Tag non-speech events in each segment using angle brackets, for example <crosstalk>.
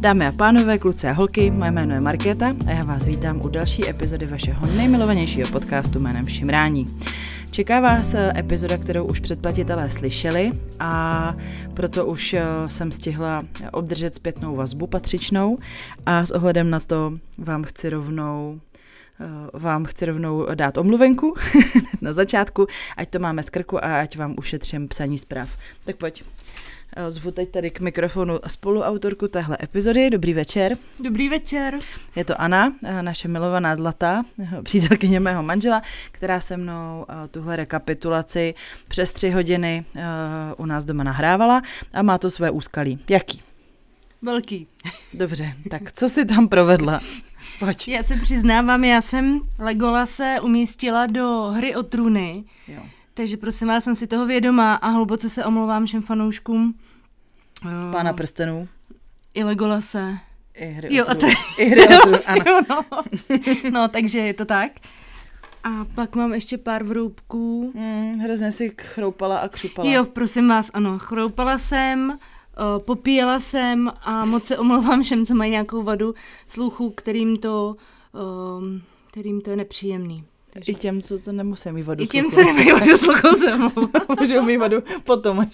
Dámy a pánové, kluci a holky, moje jméno je Markéta a já vás vítám u další epizody vašeho nejmilovanějšího podcastu jménem Šimrání. Čeká vás eh, epizoda, kterou už předplatitelé slyšeli a proto už eh, jsem stihla obdržet zpětnou vazbu patřičnou a s ohledem na to vám chci rovnou eh, vám chci rovnou dát omluvenku <laughs> na začátku, ať to máme z krku a ať vám ušetřím psaní zpráv. Tak pojď. Eh, zvu teď tady k mikrofonu spoluautorku téhle epizody. Dobrý večer. Dobrý večer. Je to Anna, eh, naše milovaná zlatá, eh, přítelkyně mého manžela, která se mnou tuhle rekapitulaci přes tři hodiny u nás doma nahrávala a má to své úskalí. Jaký? Velký. Dobře, tak co si tam provedla? Pojď. Já se přiznávám, já jsem Legola se umístila do hry o trůny. Jo. Takže prosím vás, jsem si toho vědomá a hluboce se omlouvám všem fanouškům. Pána prstenů. I Legolase. I hry jo, a to I hry o <laughs> ano. No. <laughs> no, takže je to tak. A pak mám ještě pár vroubků. Mm, hrozně si chroupala a křupala. Jo, prosím vás, ano. Chroupala jsem, uh, popíjela jsem a moc se omlouvám všem, co mají nějakou vadu sluchu, kterým to, uh, kterým to je nepříjemný. I těm, co to nemusí mít vodu I těm, co nemají vodu sluchu, se <laughs> Můžou mít vodu potom.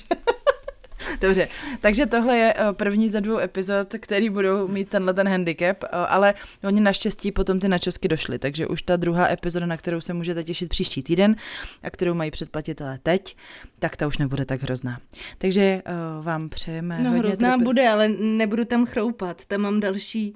<laughs> Dobře, takže tohle je eh, první ze dvou epizod, který budou mít tenhle ten handicap, eh, ale oni naštěstí potom ty načosky došly, takže už ta druhá epizoda, na kterou se můžete těšit příští týden a kterou mají předplatitelé teď, tak ta už nebude tak hrozná. Takže uh, vám přejeme No hodně hrozná trpě... bude, ale nebudu tam chroupat, tam mám další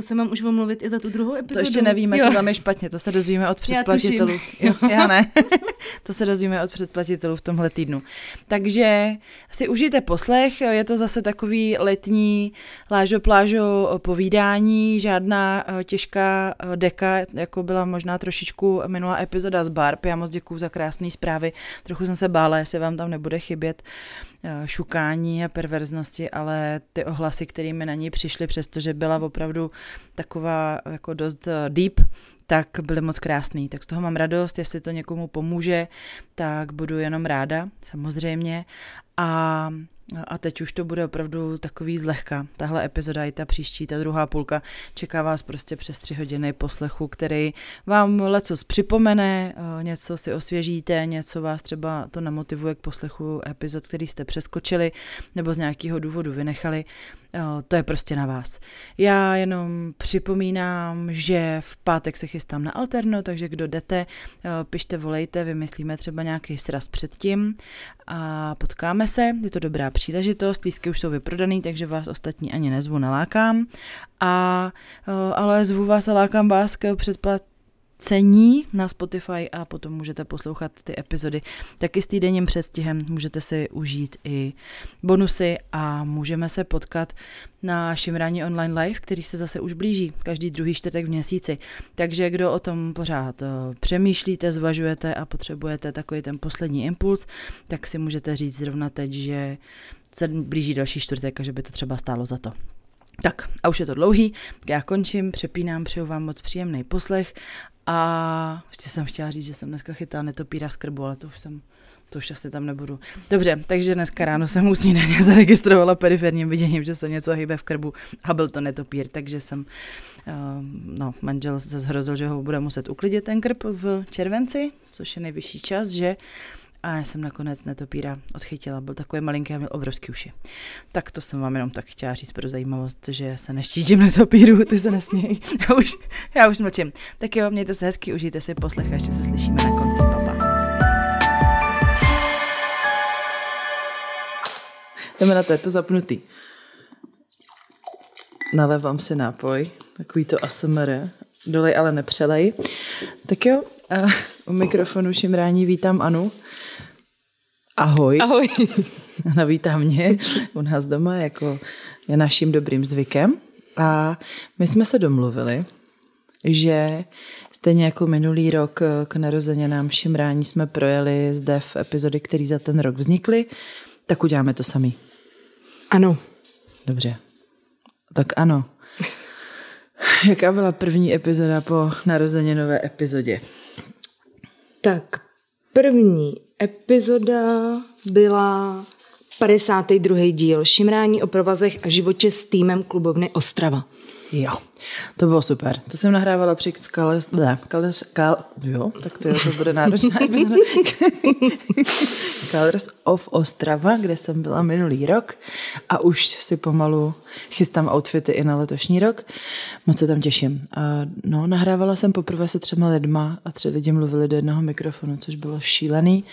to se mám už omluvit i za tu druhou epizodu. To ještě nevíme, jo. co tam je špatně, to se dozvíme od předplatitelů. Já, jo, <laughs> já ne. <laughs> to se dozvíme od předplatitelů v tomhle týdnu. Takže si užijte poslech, je to zase takový letní lážo plážo povídání, žádná eh, těžká eh, deka, jako byla možná trošičku minulá epizoda z Barb. Já moc děkuju za krásné zprávy. Trochu jsem se bála, jestli vám tam nebude chybět eh, šukání a perverznosti, ale ty ohlasy, kterými na ní přišly, přestože byla opravdu taková jako dost eh, deep, tak byly moc krásný. Tak z toho mám radost, jestli to někomu pomůže, tak budu jenom ráda, samozřejmě. A a teď už to bude opravdu takový zlehka. Tahle epizoda i ta příští, ta druhá půlka, čeká vás prostě přes tři hodiny poslechu, který vám leco připomene, eh, něco si osvěžíte, něco vás třeba to namotivuje k poslechu epizod, který jste přeskočili nebo z nějakého důvodu vynechali. To je prostě na vás. Já jenom připomínám, že v pátek se chystám na Alterno, takže kdo jdete, pište, volejte, vymyslíme třeba nějaký sraz předtím a potkáme se. Je to dobrá příležitost, lístky už jsou vyprodaný, takže vás ostatní ani nezvu, nalákám. A, ale zvu vás a lákám vás k předplat, cení na Spotify a potom můžete poslouchat ty epizody taky s týdenním přestihem. Můžete si užít i bonusy a můžeme se potkat na Šimrání online live, který se zase už blíží každý druhý čtvrtek v měsíci. Takže kdo o tom pořád eh, přemýšlíte, zvažujete a potřebujete takový ten poslední impuls, tak si můžete říct zrovna teď, že se blíží další čtvrtek a že by to třeba stálo za to. Tak a už je to dlouhý, já končím, přepínám, přeju vám moc příjemný poslech a ještě jsem chtěla říct, že jsem dneska chytala netopíra z krbu, ale to už jsem to už asi tam nebudu. Dobře, takže dneska ráno jsem u snídaně <laughs> zaregistrovala periferním viděním, že se něco hýbe v krbu a byl to netopír, takže jsem, uh, no, manžel se zhrozil, že ho bude muset uklidit ten krb v červenci, což je nejvyšší čas, že a já jsem nakonec netopíra odchytila, byl takový malinký a měl obrovský uši. Tak to jsem vám jenom tak chtěla říct pro zajímavost, že se neštítím netopíru, ty se nesměj. <laughs> Já už, já už mlčím. Tak jo, mějte se hezky, užijte si poslech a ještě se slyšíme na konci. Papa. Jdeme na to, je to zapnutý. Nalevám si nápoj, takový to ASMR, dolej ale nepřelej. Tak jo, u mikrofonu šimrání vítám Anu. Ahoj. Ahoj. <laughs> Ona vítá mě u nás doma, jako je naším dobrým zvykem. A my jsme se domluvili, že stejně jako minulý rok k narozeninám šimrání jsme projeli zde v epizody, které za ten rok vznikly, tak uděláme to sami. Ano. Dobře. Tak ano. Jaká byla první epizoda po narozeninové epizodě? Tak první epizoda byla 52. díl Šimrání o provazech a životě s týmem klubovny Ostrava. Jo, to bylo super. To jsem nahrávala při Kales, ne, Kales, Kal, jo, tak to, je, to bude náročná. Colors <laughs> of Ostrava, kde jsem byla minulý rok a už si pomalu chystám outfity i na letošní rok. Moc se tam těším. A no, nahrávala jsem poprvé se třema lidma a tři lidi mluvili do jednoho mikrofonu, což bylo šílený.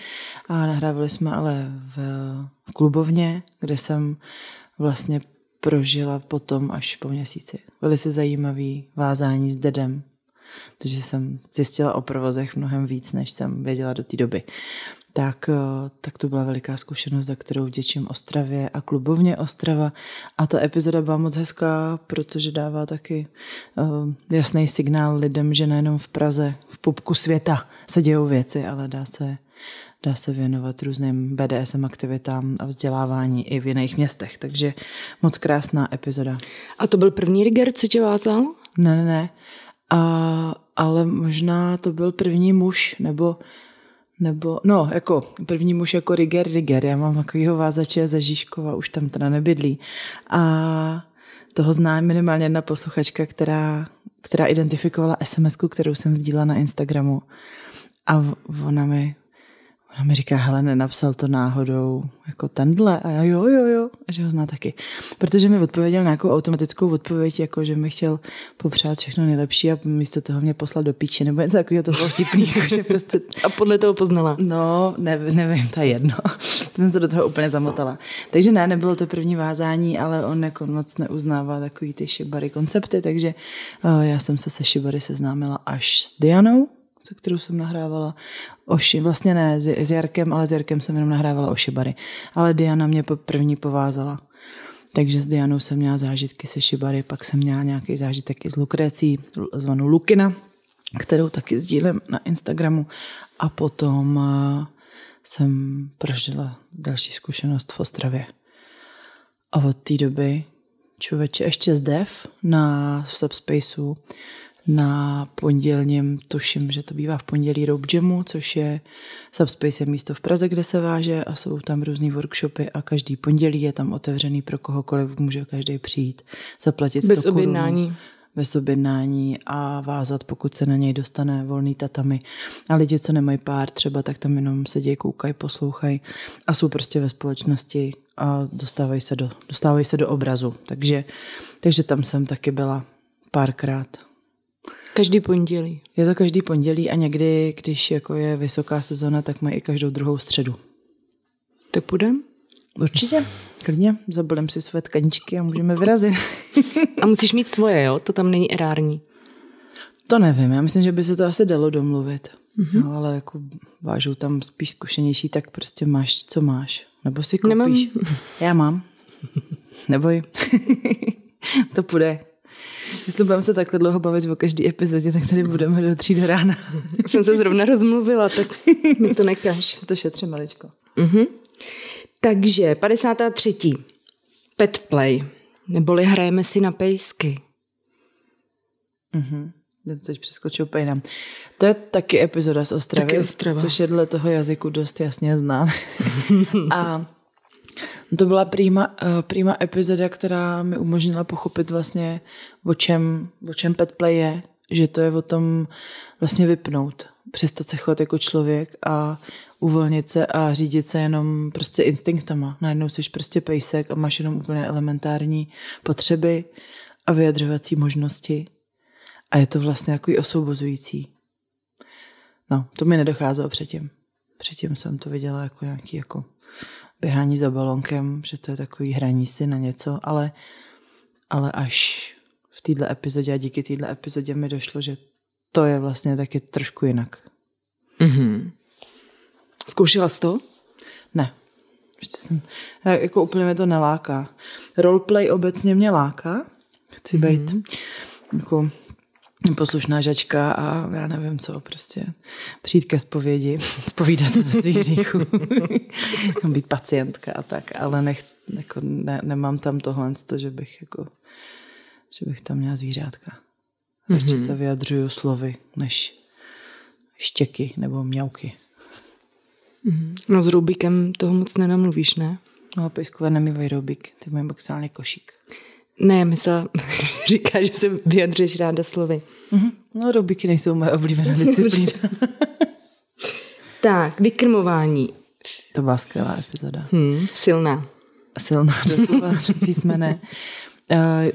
A nahrávali jsme ale v klubovně, kde jsem vlastně prožila potom až po měsíci. Velice zajímavý vázání s dedem, protože jsem zjistila o provozech mnohem víc, než jsem věděla do té doby. Tak, eh, tak to byla veliká zkušenost, za kterou děčím Ostravě a klubovně Ostrava. A ta epizoda byla moc hezká, protože dává taky uh, jasný signál lidem, že nejenom v Praze, v pupku světa se dějou věci, ale dá se dá se věnovat různým BDSM aktivitám a vzdělávání i v jiných městech. Takže moc krásná epizoda. A to byl první Riger, co tě vázal? Ne, ne, ne. A, ale možná to byl první muž, nebo nebo, no, jako první muž jako Riger, Riger. Já mám takovýho vázače ze Žižkova, už tam teda nebydlí. A toho zná minimálně jedna posluchačka, která, která identifikovala sms kterou jsem sdílela na Instagramu. A ona mi Ona mi říká, hele, nenapsal to náhodou jako tenhle. A já jo, jo, jo, a že ho zná taky. Protože mi odpověděl nějakou automatickou odpověď, jako že mi chtěl popřát všechno nejlepší a místo toho mě poslal do píči, nebo něco takového, to bylo vtipný. <laughs> jako, že prostě... A podle toho poznala? No, ne, nevím, je jedno. <laughs> jsem se do toho úplně zamotala. Takže ne, nebylo to první vázání, ale on jako moc neuznává takový ty šibary koncepty, takže uh, já jsem se se šibary seznámila až s Dianou, se kterou jsem nahrávala Oši, vlastně ne s, s Jarkem, ale s Jarkem jsem jenom nahrávala Ošibary. Ale Diana mě první povázala. Takže s Dianou jsem měla zážitky se Šibary, pak jsem měla nějaký zážitek i s Lukrecí, zvanou Lukina, kterou taky sdílím na Instagramu. A potom eh, jsem prožila další zkušenost v Ostravě. A od té doby člověče ještě z Dev na v Subspaceu na pondělním, tuším, že to bývá v pondělí Rope Jamu, což je Subspace je místo v Praze, kde se váže a jsou tam různý workshopy a každý pondělí je tam otevřený pro kohokoliv, může každý přijít, zaplatit 100 Bez objednání. bez objednání a vázat, pokud se na něj dostane volný tatami. A lidi, co nemají pár třeba, tak tam jenom sedějí, koukají, poslouchají a jsou prostě ve společnosti a dostávají se do, dostávají se do obrazu. Takže, takže tam jsem taky byla párkrát. Každý pondělí. Je to každý pondělí a někdy, když jako je vysoká sezona, tak mají i každou druhou středu. Tak půjdem? Určitě, klidně. Zabalím si své tkaničky a můžeme vyrazit. a musíš mít svoje, jo? To tam není erární. To nevím, já myslím, že by se to asi dalo domluvit. Mm-hmm. No, ale jako vážou tam spíš zkušenější, tak prostě máš, co máš. Nebo si koupíš. Nemám. Já mám. Neboj. <laughs> to půjde. Jestli budeme se takhle dlouho bavit o každý epizodě, tak tady budeme do tří do rána. Jsem se zrovna rozmluvila, tak mi to nekáš. Si to šetře, maličko. Uh-huh. Takže 53. Pet play. Neboli hrajeme si na pejsky. Mhm. Teď přeskočil pejnám. To je taky epizoda z Ostravy, taky Ostrava. což je dle toho jazyku dost jasně znát. <laughs> a to byla prýma, uh, prýma epizoda, která mi umožnila pochopit vlastně, o čem, o čem petplay je, že to je o tom vlastně vypnout, přestat se chovat jako člověk a uvolnit se a řídit se jenom prostě instinktama. Najednou jsi prostě pejsek a máš jenom úplně elementární potřeby a vyjadřovací možnosti. A je to vlastně jako osvobozující. No, to mi nedocházelo předtím. Předtím jsem to viděla jako nějaký jako běhání za balonkem, že to je takový hraní si na něco, ale, ale až v této epizodě a díky této epizodě mi došlo, že to je vlastně taky trošku jinak. Mm-hmm. Zkoušela jsi to? Ne. Ještě jsem, jako úplně mě to neláká. Roleplay obecně mě láká. Chci být mm-hmm. jako poslušná žačka a já nevím co, prostě přijít ke zpovědi, <laughs> zpovídat se ze svých hříchů, <laughs> být pacientka a tak, ale nech, jako ne, nemám tam tohle, že bych jako, že bych tam měla zvířátka. Ještě mm-hmm. se vyjadřuju slovy, než štěky nebo mňauky. Mm-hmm. No s Rubikem toho moc nenamluvíš, ne? No a pejskové nemývají roubík, ty mají maximálně košík. Ne, myslela, <laughs> říká, že se vyjadřeš ráda slovy. Mm-hmm. No roubíky nejsou moje oblíbená disciplína. <laughs> tak, vykrmování. To byla skvělá epizoda. Hmm, silná. Silná <laughs> doslova písmene. Uh,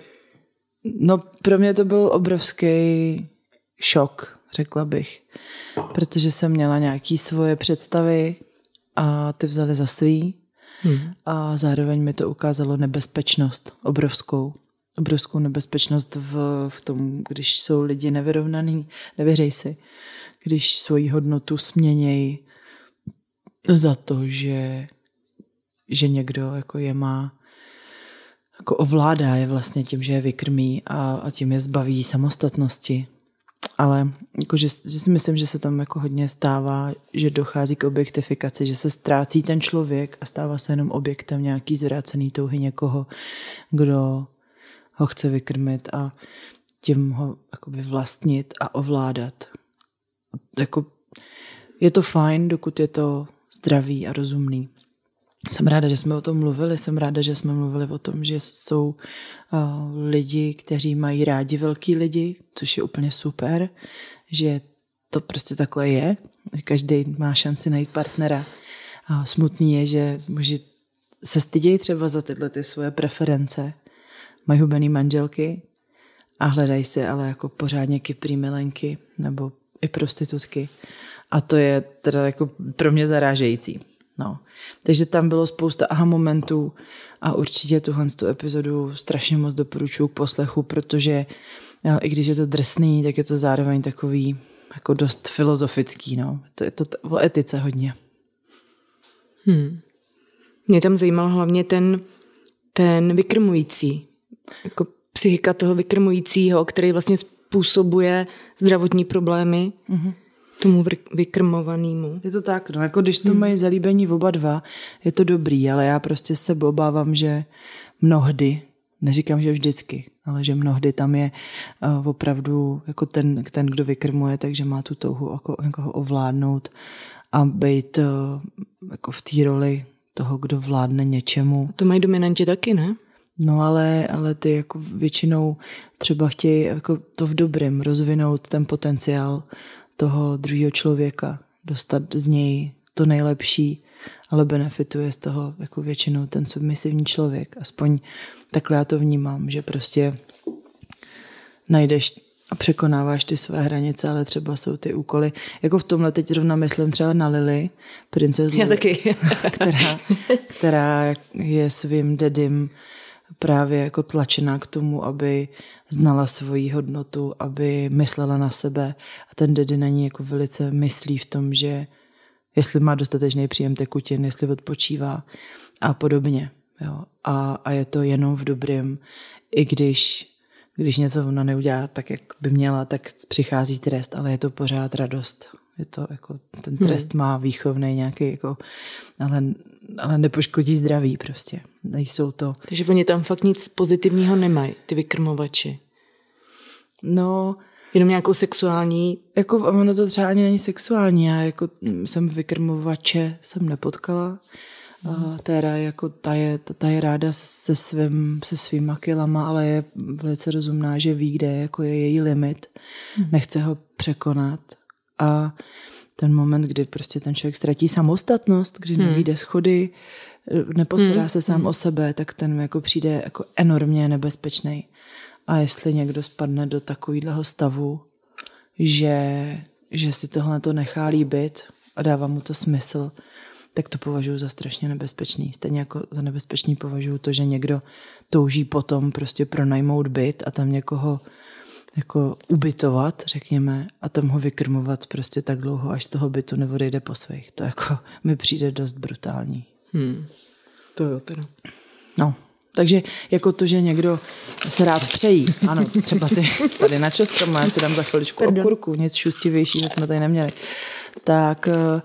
no pro mě to byl obrovský šok, řekla bych. Protože jsem měla nějaký svoje představy a ty vzali za svý. Hmm. A zároveň mi to ukázalo nebezpečnost obrovskou. Obrovskou nebezpečnost v, v tom, když jsou lidi nevyrovnaný, nevěřej si, když svoji hodnotu směnějí za to, že, že někdo jako je má jako ovládá je vlastně tím, že je vykrmí a, a tím je zbaví samostatnosti. Ale jako, že, že si myslím, že se tam jako hodně stává, že dochází k objektifikaci, že se ztrácí ten člověk a stává se jenom objektem nějaký zvrácený touhy někoho, kdo ho chce vykrmit a tím ho jakoby vlastnit a ovládat. Jako, je to fajn, dokud je to zdravý a rozumný. Jsem ráda, že jsme o tom mluvili, jsem ráda, že jsme mluvili o tom, že jsou uh, lidi, kteří mají rádi velký lidi, což je úplně super, že to prostě takhle je. Každý má šanci najít partnera. A smutný je, že může se stydějí třeba za tyhle ty svoje preference. Mají hubený manželky a hledají si ale jako pořádně kyprý milenky nebo i prostitutky. A to je teda jako pro mě zarážející. No. Takže tam bylo spousta aha momentů a určitě tuhle tu epizodu strašně moc doporučuji k poslechu, protože jo, i když je to drsný, tak je to zároveň takový jako dost filozofický. No. To je to t- o etice hodně. Hmm. Mě tam zajímal hlavně ten, ten vykrmující. Jako psychika toho vykrmujícího, který vlastně způsobuje zdravotní problémy. Mm-hmm tomu vykrmovanému. Je to tak, no jako když to hmm. mají zalíbení oba dva, je to dobrý, ale já prostě se obávám, že mnohdy, neříkám, že vždycky, ale že mnohdy tam je uh, opravdu jako ten, ten, kdo vykrmuje, takže má tu touhu jako, jako ho ovládnout a být uh, jako v té roli toho, kdo vládne něčemu. A to mají dominanti taky, ne? No ale, ale ty jako většinou třeba chtějí jako to v dobrém rozvinout ten potenciál toho druhého člověka, dostat z něj to nejlepší, ale benefituje z toho jako většinou ten submisivní člověk. Aspoň takhle já to vnímám, že prostě najdeš a překonáváš ty své hranice, ale třeba jsou ty úkoly. Jako v tomhle teď zrovna myslím třeba na Lily, princeznu, která, která je svým dedym právě jako tlačená k tomu, aby znala svoji hodnotu, aby myslela na sebe a ten dedy na ní jako velice myslí v tom, že jestli má dostatečný příjem tekutin, jestli odpočívá a podobně. Jo. A, a je to jenom v dobrém, i když, když něco ona neudělá tak, jak by měla, tak přichází trest, ale je to pořád radost. Je to jako, ten trest hmm. má výchovný nějaký, jako, ale, ale nepoškodí zdraví prostě. Nejsou to. Takže oni tam fakt nic pozitivního nemají, ty vykrmovači. No, Jenom nějakou sexuální? Jako ono to třeba ani není sexuální. Já jako jsem vykrmovače jsem nepotkala. Mm. Téra jako ta je, ta je ráda se, svým, se svýma kilama, ale je velice rozumná, že ví, kde jako je její limit. Mm. Nechce ho překonat. A ten moment, kdy prostě ten člověk ztratí samostatnost, kdy hmm. nevíde schody, nepostará hmm. se sám hmm. o sebe, tak ten jako přijde jako enormně nebezpečný. A jestli někdo spadne do takového stavu, že, že si tohle to nechá líbit a dává mu to smysl, tak to považuji za strašně nebezpečný. Stejně jako za nebezpečný považuji to, že někdo touží potom prostě pronajmout byt a tam někoho jako ubytovat, řekněme, a tam ho vykrmovat prostě tak dlouho, až z toho bytu neodejde po svých. To jako <laughs> mi přijde dost brutální. Hmm. To jo, teda. No, takže jako to, že někdo se rád přejí, ano, třeba ty <laughs> tady na Česku, já si dám za chviličku Pardon. okurku, nic šustivějšího jsme tady neměli, tak eh,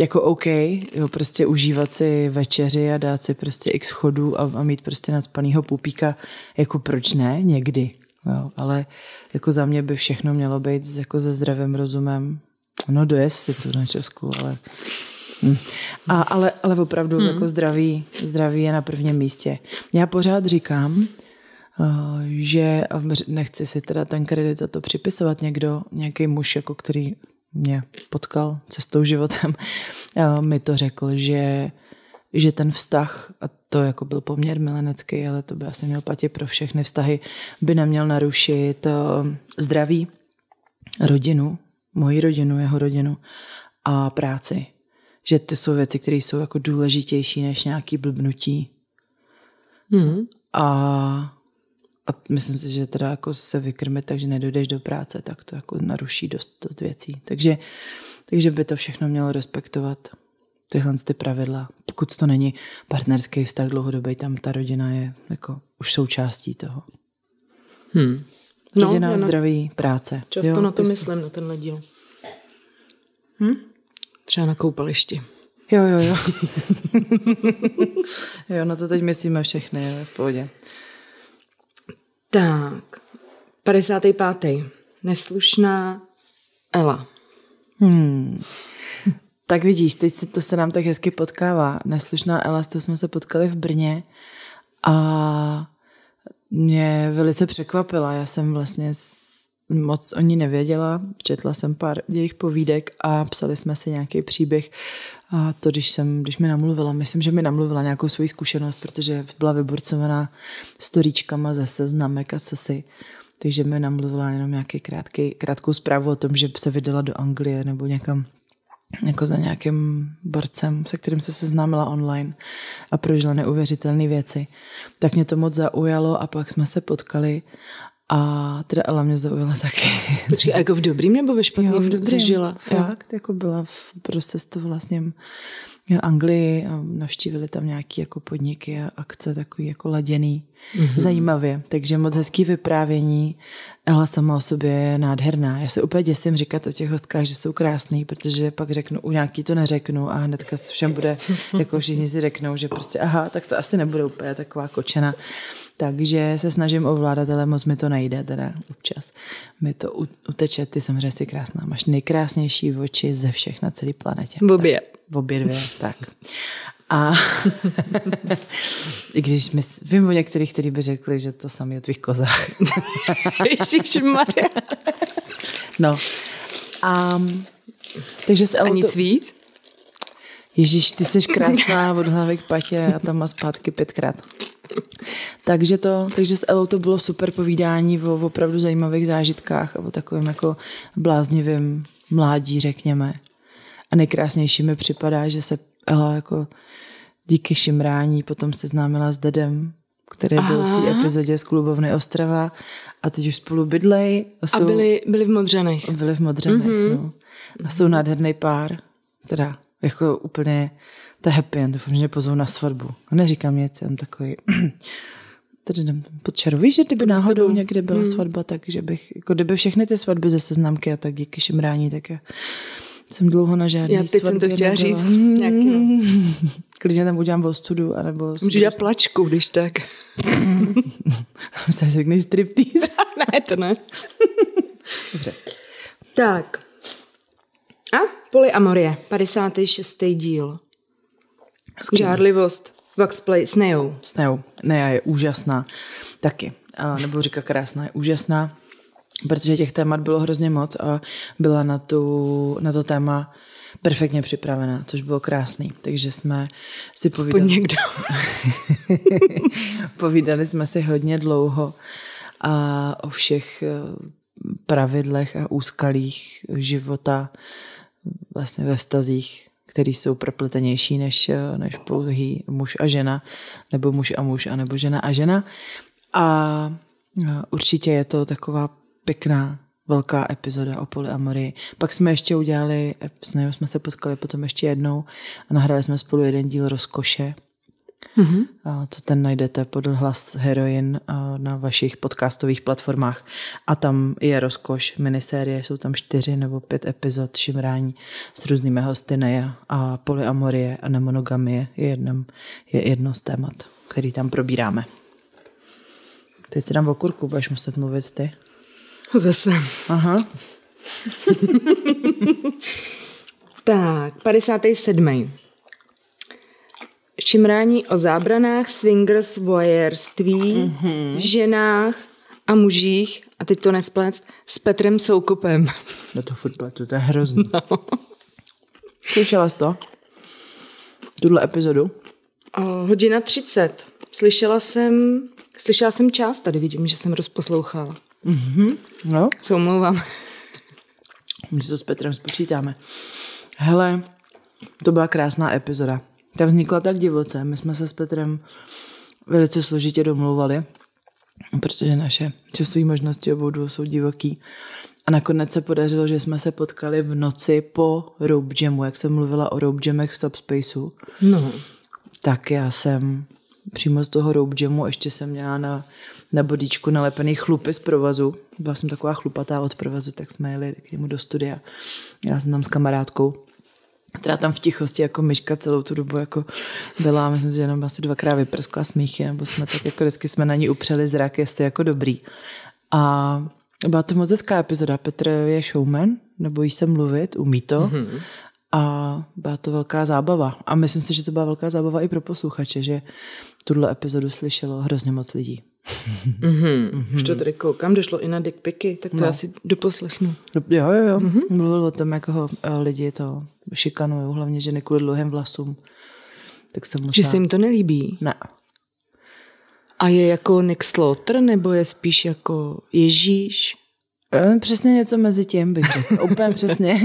jako OK, jo, prostě užívat si večeři a dát si prostě x chodů a, a mít prostě nadspanýho pupíka, jako proč ne, někdy, jo, ale jako za mě by všechno mělo být jako se zdravým rozumem, no dojezd si to na Česku, ale Hm. A, ale, ale opravdu hmm. jako zdraví, zdraví je na prvním místě. Já pořád říkám, uh, že nechci si teda ten kredit za to připisovat někdo, nějaký muž, jako který mě potkal cestou životem, uh, <laughs> mi to řekl, že že ten vztah, a to jako byl poměr milenecký, ale to by asi měl platit pro všechny vztahy, by neměl narušit uh, zdraví, rodinu, moji rodinu, jeho rodinu a práci. Že to jsou věci, které jsou jako důležitější než nějaký blbnutí. Mm. A, a myslím si, že teda jako se vykrmit takže nedojdeš do práce, tak to jako naruší dost, dost věcí. Takže, takže by to všechno mělo respektovat tyhle ty pravidla. Pokud to není partnerský vztah dlouhodobý, tam ta rodina je jako už součástí toho. Hmm. Rodina, no, zdraví, práce. Často jo, na to myslím, jsi... na tenhle díl. Hm? Třeba na koupališti. Jo, jo, jo. <laughs> jo, na to teď myslíme všechny, jo, v pohodě. Tak, 55. Neslušná Ela. Hmm. Tak vidíš, teď se, to se nám tak hezky potkává. Neslušná Ela, s tou jsme se potkali v Brně a mě velice překvapila. Já jsem vlastně moc o ní nevěděla, četla jsem pár jejich povídek a psali jsme si nějaký příběh a to, když jsem, když mi namluvila, myslím, že mi namluvila nějakou svoji zkušenost, protože byla vyburcovaná storíčkama ze seznamek a co si. Takže mi namluvila jenom nějaký krátký, krátkou zprávu o tom, že se vydala do Anglie nebo někam jako za nějakým borcem, se kterým se seznámila online a prožila neuvěřitelné věci. Tak mě to moc zaujalo a pak jsme se potkali a teda Ela mě zaujala taky. Počkej, a jako v dobrým nebo ve špatném? Jo, v dobrým. Žila? Fakt, jako byla v, prostě to vlastně Anglii a navštívili tam nějaké jako podniky a akce takový jako laděný, mm-hmm. zajímavě. Takže moc hezký vyprávění. Ela sama o sobě je nádherná. Já se úplně děsím říkat o těch hostkách, že jsou krásný, protože pak řeknu, u nějaký to neřeknu a hnedka všem bude, jako všichni si řeknou, že prostě aha, tak to asi nebude úplně taková kočena. Takže se snažím ovládat, ale moc mi to nejde teda občas. Mi to uteče, ty samozřejmě jsi krásná. Máš nejkrásnější oči ze všech na celé planetě. V obě. Tak, v obě dvě, tak. A <laughs> i když my, vím o některých, kteří by řekli, že to sami o tvých kozách. <laughs> Maria. no. A, takže se a nic víc? Ježíš, ty jsi <laughs> krásná od hlavy k patě a tam má zpátky pětkrát. takže, to, takže s Elou to bylo super povídání o opravdu zajímavých zážitkách a o takovém jako bláznivém mládí, řekněme. A nejkrásnější mi připadá, že se Ela jako díky šimrání potom seznámila s Dedem, který Aha. byl v té epizodě z klubovny Ostrava a teď už spolu bydlej. A, jsou, a byli, byli v Modřanech. Byli v Modřanech, mm-hmm. no. A jsou nádherný pár. Teda jako úplně to je happy end, doufám, že mě pozvou na svatbu. A neříkám nic, jsem takový <clears throat> tady jdem pod čaru. Víš, že kdyby náhodou někde byla hmm. svatba, takže bych, jako kdyby všechny ty svatby ze seznamky a tak díky šimrání, tak já jsem dlouho na žádný Já teď jsem to chtěla nebyla. říct. Nějaký, no. <laughs> Klidně tam udělám ostudu, anebo... Můžu dělat plačku, když tak. <laughs> se řekne striptease. <laughs> ne, to ne. Dobře. Tak. A polyamorie, 56. díl. Žárlivost. Waxplay s Neou. S Neou. Nea je úžasná taky. A, nebo říká krásná, je úžasná, protože těch témat bylo hrozně moc a byla na, tu, na to téma perfektně připravená, což bylo krásný. Takže jsme si povídali... někdo. <laughs> povídali jsme si hodně dlouho a o všech eh, pravidlech a úskalích života vlastně ve vztazích který jsou propletenější než, eh, než pouhý muž a žena, nebo muž a muž, anebo žena a žena. A eh, určitě je to taková pěkná velká epizoda o polyamorii. Pak jsme ještě udělali, s Nejou jsme se potkali potom ještě jednou a nahrali jsme spolu jeden díl rozkoše, Mm-hmm. To ten najdete pod hlas Heroin na vašich podcastových platformách. A tam je rozkoš minisérie, jsou tam čtyři nebo pět epizod šimrání s různými hosty Neja a polyamorie a nemonogamie je, jednom, je jedno z témat, který tam probíráme. Teď si dám okurku, budeš muset mluvit ty. Zase. Aha. <laughs> Tak, 57. Šimrání o zábranách, swingers, voyeurství, mm-hmm. ženách a mužích, a teď to nesplést, s Petrem Soukopem. No to furt to je hrozný. No. Slyšela jsi to? Tuhle epizodu? O, hodina 30. Slyšela jsem, slyšela jsem část, tady vidím, že jsem rozposlouchala. Mm-hmm. No. Se omlouvám. My to s Petrem spočítáme. Hele, to byla krásná epizoda. Ta vznikla tak divoce. My jsme se s Petrem velice složitě domlouvali, protože naše časové možnosti obou dvou jsou divoký. A nakonec se podařilo, že jsme se potkali v noci po Rope Jamu, jak jsem mluvila o Rope Jamech v Subspaceu. No. Tak já jsem přímo z toho Rope Jamu ještě jsem měla na, na bodíčku nalepený chlupy z provazu. Byla jsem taková chlupatá od provazu, tak jsme jeli k němu do studia. Já jsem tam s kamarádkou která tam v tichosti jako myška celou tu dobu jako byla. Myslím, že jenom asi dvakrát vyprskla smíchy, nebo jsme tak jako vždycky jsme na ní upřeli zrak, jestli jako dobrý. A byla to moc hezká epizoda. Petr je showman, nebojí se mluvit, umí to. Mm-hmm. A byla to velká zábava. A myslím si, že to byla velká zábava i pro posluchače, že tuhle epizodu slyšelo hrozně moc lidí. Mm-hmm. Mm-hmm. Už to tady koukám, došlo i na dickpiky, tak to no. asi doposlechnu. Jo, jo, jo. Mm-hmm. Mluvil o tom, jak ho eh, lidi to šikanují, hlavně ženy kvůli dlouhým vlasům. Tak jsem musela... Že se jim to nelíbí? Ne. A je jako Nick Slaughter, nebo je spíš jako Ježíš? Eh, přesně něco mezi tím bych řekla. <laughs> Úplně přesně.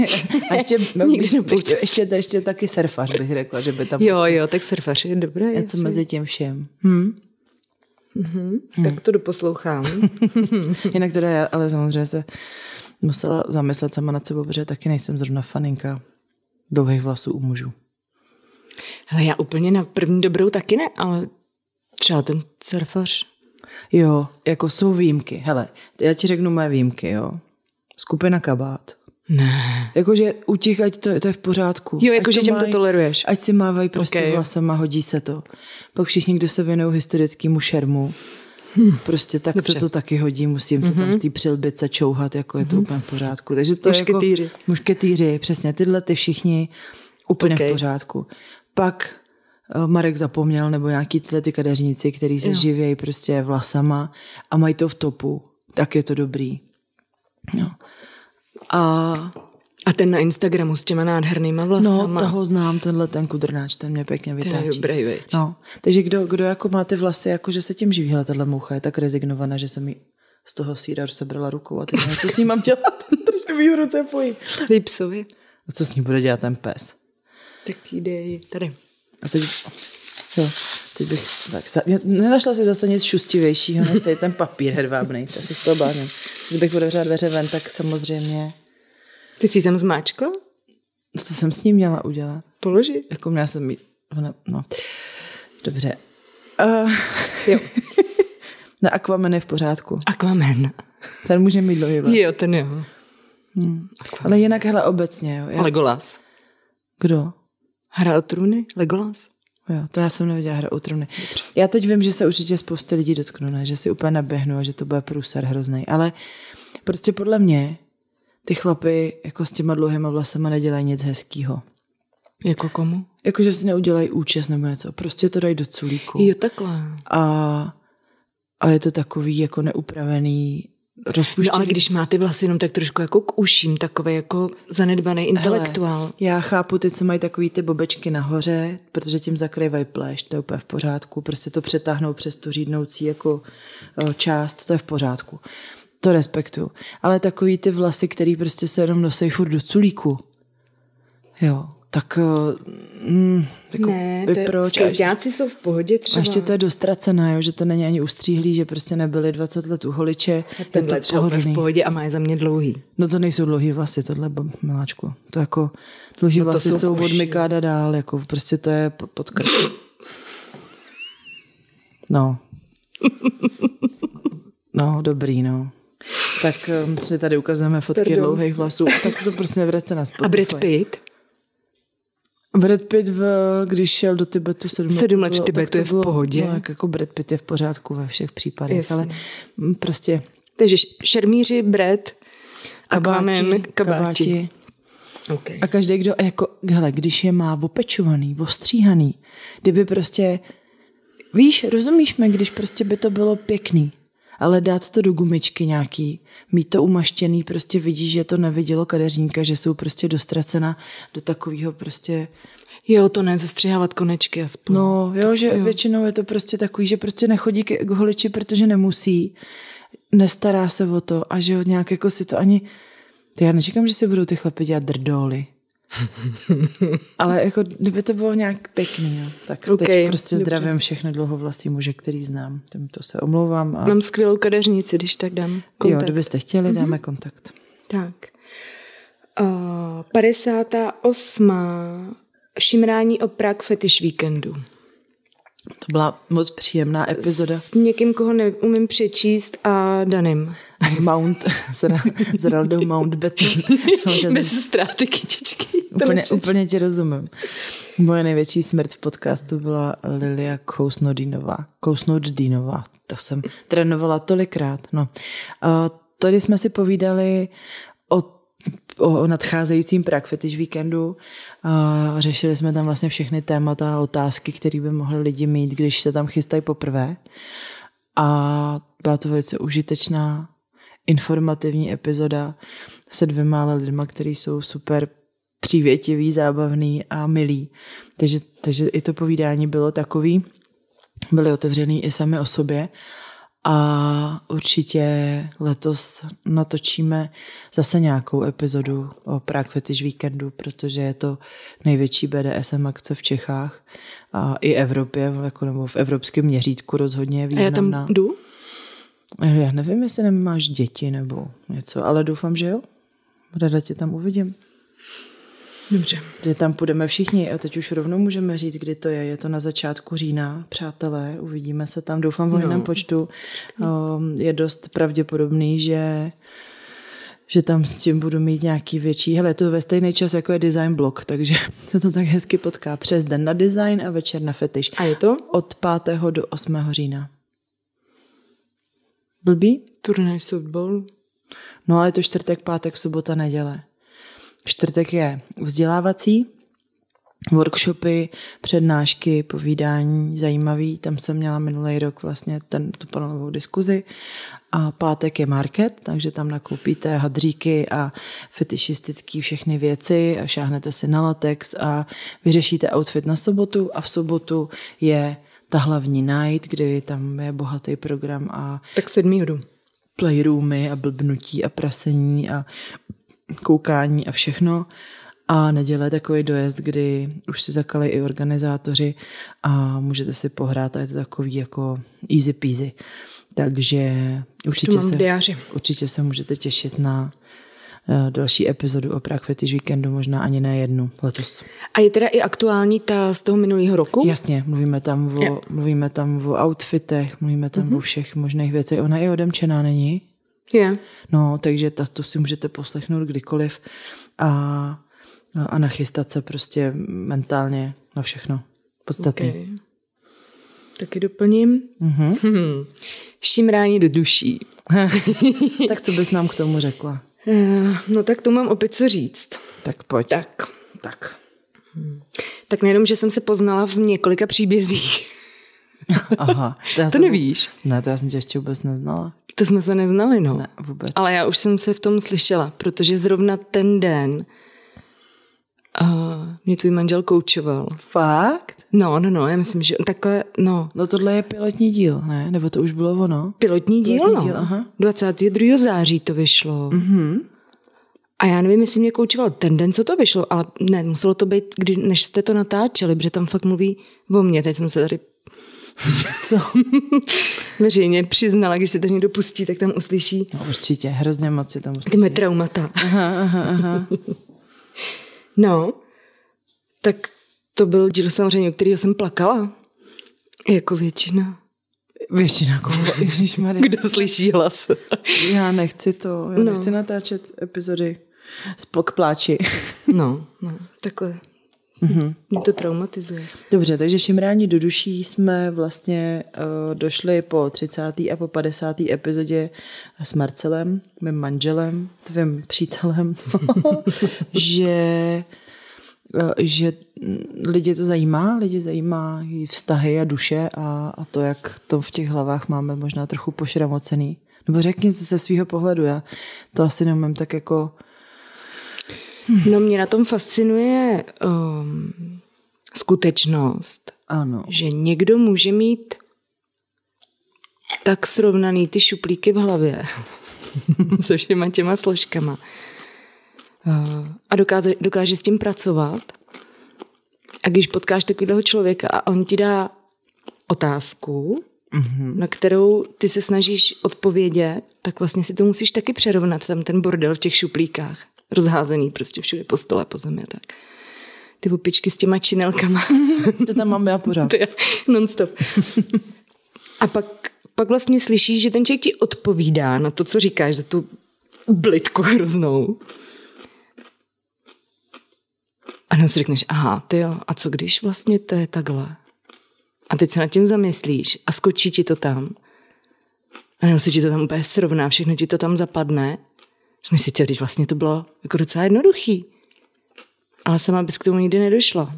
A ještě, <laughs> Nikdy ještě, ještě, ještě taky surfař bych řekla, že by tam... Jo, jo, tak surfař je dobré. Něco mezi tím všem. Hm? Mm-hmm, hmm. Tak to doposlouchám. <laughs> Jinak teda já, ale samozřejmě se musela zamyslet sama nad sebou, protože taky nejsem zrovna faninka dlouhých vlasů u mužů. Ale já úplně na první dobrou taky ne, ale třeba ten surfař. Jo, jako jsou výjimky. Hele, já ti řeknu moje výjimky, jo. Skupina kabát. Ne. Jakože u těch, ať to, to je v pořádku. Jo, jakože těm to toleruješ. Ať si mávají prostě okay. vlasem a hodí se to. Pak všichni, kdo se věnují historickému šermu, Hmm. Prostě tak Dobře. se to taky hodí, musím mm-hmm. to tam mhm. z té přilbice čouhat, jako je to mm-hmm. úplně v pořádku. Takže to mušketýři. jako, mušketýři, přesně tyhle ty všichni úplně okay. v pořádku. Pak uh, Marek zapomněl, nebo nějaký tyhle ty kadeřníci, kteří se jo. živějí prostě vlasama a mají to v topu, tak je to dobrý. No. A a ten na Instagramu s těma nádhernýma vlasama. No, toho znám, tenhle ten kudrnáč, ten mě pěkně vytáčí. Ten je dobrý, viď? No, takže kdo, kdo jako má ty vlasy, jako že se tím živí, hele, tahle moucha je tak rezignovaná, že se mi z toho síra sebrala rukou a teď co s ním mám dělat? <laughs> Držím mi v ruce pojí. Dej psovi. A co s ním bude dělat ten pes? Tak jde tady. A teď, jo, teď bych, tak, nenašla si zase nic šustivějšího, než tady ten papír hedvábný, to si z toho báním. Kdybych otevřela dveře ven, tak samozřejmě ty jsi tam zmáčkla? Co jsem s ním měla udělat? Položit? Jako měla jsem mít, no. Dobře. Uh, jo. <laughs> Na Aquaman je v pořádku. Aquaman. Ten může mít dlouhý vlas. Jo, ten jo. Hmm. Ale jinak, hele, obecně. Jo. Já... Legolas. Kdo? Hra o trůny? Legolas. Jo, to já jsem neviděla hra o trůny. Já teď vím, že se určitě spousta lidí dotknu, ne? že si úplně naběhnu a že to bude průser hrozný. Ale prostě podle mě ty chlapy jako s těma dlouhýma vlasama nedělají nic hezkýho. Jako komu? Jako, že si neudělají účes nebo něco. Prostě to dají do culíku. Jo, takhle. A, a je to takový jako neupravený rozpuštěný. No ale když má ty vlasy jenom tak trošku jako k uším, takový jako zanedbaný intelektuál. Hele, já chápu ty, co mají takový ty bobečky nahoře, protože tím zakrývají pleš, to je úplně v pořádku. Prostě to přetáhnou přes tu řídnoucí jako část, to je v pořádku to respektuju. Ale takový ty vlasy, který prostě se jenom nosí furt do culíku. Jo, tak mm, jako, ne, to proč? Skejťáci jsou v pohodě třeba. A ještě to je dostracená, jo, že to není ani ustříhlý, že prostě nebyli 20 let u holiče. A tenhle třeba v pohodě a má je za mě dlouhý. No to nejsou dlouhý vlasy, tohle miláčku. To jako dlouhý no vlasy jsou, jsou od Mikáda dál, jako prostě to je pod krk. No. <laughs> No, dobrý, no. Tak um, si tady ukazujeme fotky Pardon. dlouhých vlasů. Tak to prostě nevrať na Spotify. A Brad Pitt? Brad Pitt, v, když šel do Tibetu sedm, sedm let v Tibetu je v pohodě. No, jako Brad Pitt je v pořádku ve všech případech, Jasně. ale prostě... Takže šermíři, Brad, kabáti, kabáti. kabáti. Okay. A každý, kdo, jako, hele, když je má opečovaný, ostříhaný, kdyby prostě, víš, rozumíš mi, když prostě by to bylo pěkný, ale dát to do gumičky nějaký, mít to umaštěný, prostě vidíš, že to nevidělo kadeřínka, že jsou prostě dostracena do takového prostě Jo, to ne, zastřihávat konečky aspoň. No, jo, že jo. většinou je to prostě takový, že prostě nechodí k holiči, protože nemusí, nestará se o to a že nějak jako si to ani... To já nečekám, že si budou ty chlapy dělat drdoly. <laughs> Ale jako, kdyby to bylo nějak pěkný, jo. tak okay, teď prostě dobře. zdravím všechny dlouhovlastní muže, který znám. to se omlouvám. A... Mám skvělou kadeřnici, když tak dám kontakt. Jo, kdybyste chtěli, dáme mm-hmm. kontakt. Tak. Uh, 58 šimrání o Prague Fetish Weekendu. To byla moc příjemná epizoda. S někým, koho neumím přečíst a Danem. Mount, s Raldou Mountbatten. <laughs> Bez ztráty kytičky. Úplně, úplně ti rozumím. Moje největší smrt v podcastu byla Lilia Kousnodinová. Kousnodinová. To jsem trénovala tolikrát. No. Uh, tady jsme si povídali o nadcházejícím Prague Fetish víkendu. A řešili jsme tam vlastně všechny témata a otázky, které by mohli lidi mít, když se tam chystají poprvé. A byla to velice užitečná, informativní epizoda se dvěma lidma, kteří jsou super přívětivý, zábavný a milý. Takže, takže i to povídání bylo takový, byli otevřený i sami o sobě a určitě letos natočíme zase nějakou epizodu o Prague Fetish Weekendu, protože je to největší BDSM akce v Čechách a i Evropě, jako nebo v evropském měřítku rozhodně je významná. A já tam jdu? Já nevím, jestli nemáš děti nebo něco, ale doufám, že jo. Rada tě tam uvidím. Dobře. Že tam půjdeme všichni a teď už rovnou můžeme říct, kdy to je. Je to na začátku října, přátelé, uvidíme se tam, doufám v jiném počtu. Um, je dost pravděpodobný, že že tam s tím budu mít nějaký větší. Hele, to ve stejný čas, jako je design blog, takže <laughs> se to tak hezky potká. Přes den na design a večer na fetiš. A je to? Od 5. do 8. října. Blbý? Turnaj softball. No ale je to čtvrtek, pátek, sobota, neděle. Čtvrtek je vzdělávací, workshopy, přednášky, povídání, zajímavý. Tam jsem měla minulý rok vlastně ten, tu panelovou diskuzi. A pátek je market, takže tam nakoupíte hadříky a fetišistické všechny věci a šáhnete si na latex a vyřešíte outfit na sobotu a v sobotu je ta hlavní night, kdy tam je bohatý program a... Tak sedmý jdu. Playroomy a blbnutí a prasení a koukání a všechno. A neděle je takový dojezd, kdy už si zakali i organizátoři a můžete si pohrát a je to takový jako easy peasy. Takže určitě se, určitě se můžete těšit na uh, další epizodu o Prague Fetish Weekendu, možná ani ne jednu letos. A je teda i aktuální ta z toho minulého roku? Jasně, mluvíme tam o, mluvíme tam o outfitech, mluvíme tam mm-hmm. o všech možných věcech. Ona je odemčená, není? Je. No, takže ta, to si můžete poslechnout kdykoliv a, a nachystat se prostě mentálně na všechno. Podstatný. Okay. Taky doplním. Mm-hmm. <laughs> Šimrání do duší. <laughs> tak co bys nám k tomu řekla? Eh, no tak to mám opět co říct. Tak pojď. Tak. Tak. Tak nejenom, že jsem se poznala v několika příbězích. Aha. To, <laughs> to jsem, nevíš? Ne, to já jsem tě ještě vůbec neznala. To jsme se neznali, no. Ne, vůbec. Ale já už jsem se v tom slyšela, protože zrovna ten den uh, mě tvůj manžel koučoval. Fakt? No, no, no, já myslím, že takhle, no. No tohle je pilotní díl, ne? Nebo to už bylo ono? Pilotní díl, pilotní no. Díl, aha. 22. září to vyšlo. Mhm. A já nevím, jestli mě koučoval ten den, co to vyšlo, ale ne, muselo to být, kdy, než jste to natáčeli, protože tam fakt mluví o mně. Teď jsem se tady co? <laughs> Veřejně přiznala, když se to někdo pustí, tak tam uslyší. No určitě, hrozně moc si tam uslyší. Ty traumata. Aha, aha, aha. <laughs> no, tak to byl díl samozřejmě, o kterého jsem plakala. Jako většina. Většina koho? <laughs> Kdo slyší hlas? já nechci to, já no. nechci natáčet epizody s pláči. no, no, takhle Mm-hmm. Mě to traumatizuje. Dobře, takže šimrání do duší jsme vlastně uh, došli po 30. a po 50. epizodě s Marcelem, mým manželem, tvým přítelem, <laughs> že že lidi to zajímá, lidi zajímá i vztahy a duše a, a to, jak to v těch hlavách máme možná trochu pošramocený. Nebo řekni se ze svého pohledu, já to asi neumím tak jako No mě na tom fascinuje um, skutečnost, ano. že někdo může mít tak srovnaný ty šuplíky v hlavě <laughs> se všema těma složkama uh, a dokáže, dokáže s tím pracovat. A když potkáš takového člověka a on ti dá otázku, mm-hmm. na kterou ty se snažíš odpovědět, tak vlastně si to musíš taky přerovnat, tam ten bordel v těch šuplíkách rozházený prostě všude po stole, po zemi a tak. Ty opičky s těma činelkama. <laughs> to tam mám já pořád. Non-stop. a pak, pak vlastně slyšíš, že ten člověk ti odpovídá na to, co říkáš, za tu blitku hroznou. A no si řekneš, aha, ty jo, a co když vlastně to je takhle? A teď se nad tím zamyslíš a skočí ti to tam. A nebo se ti to tam úplně srovná, všechno ti to tam zapadne Řekneš si, když vlastně to bylo jako docela jednoduchý. Ale sama bys k tomu nikdy nedošla.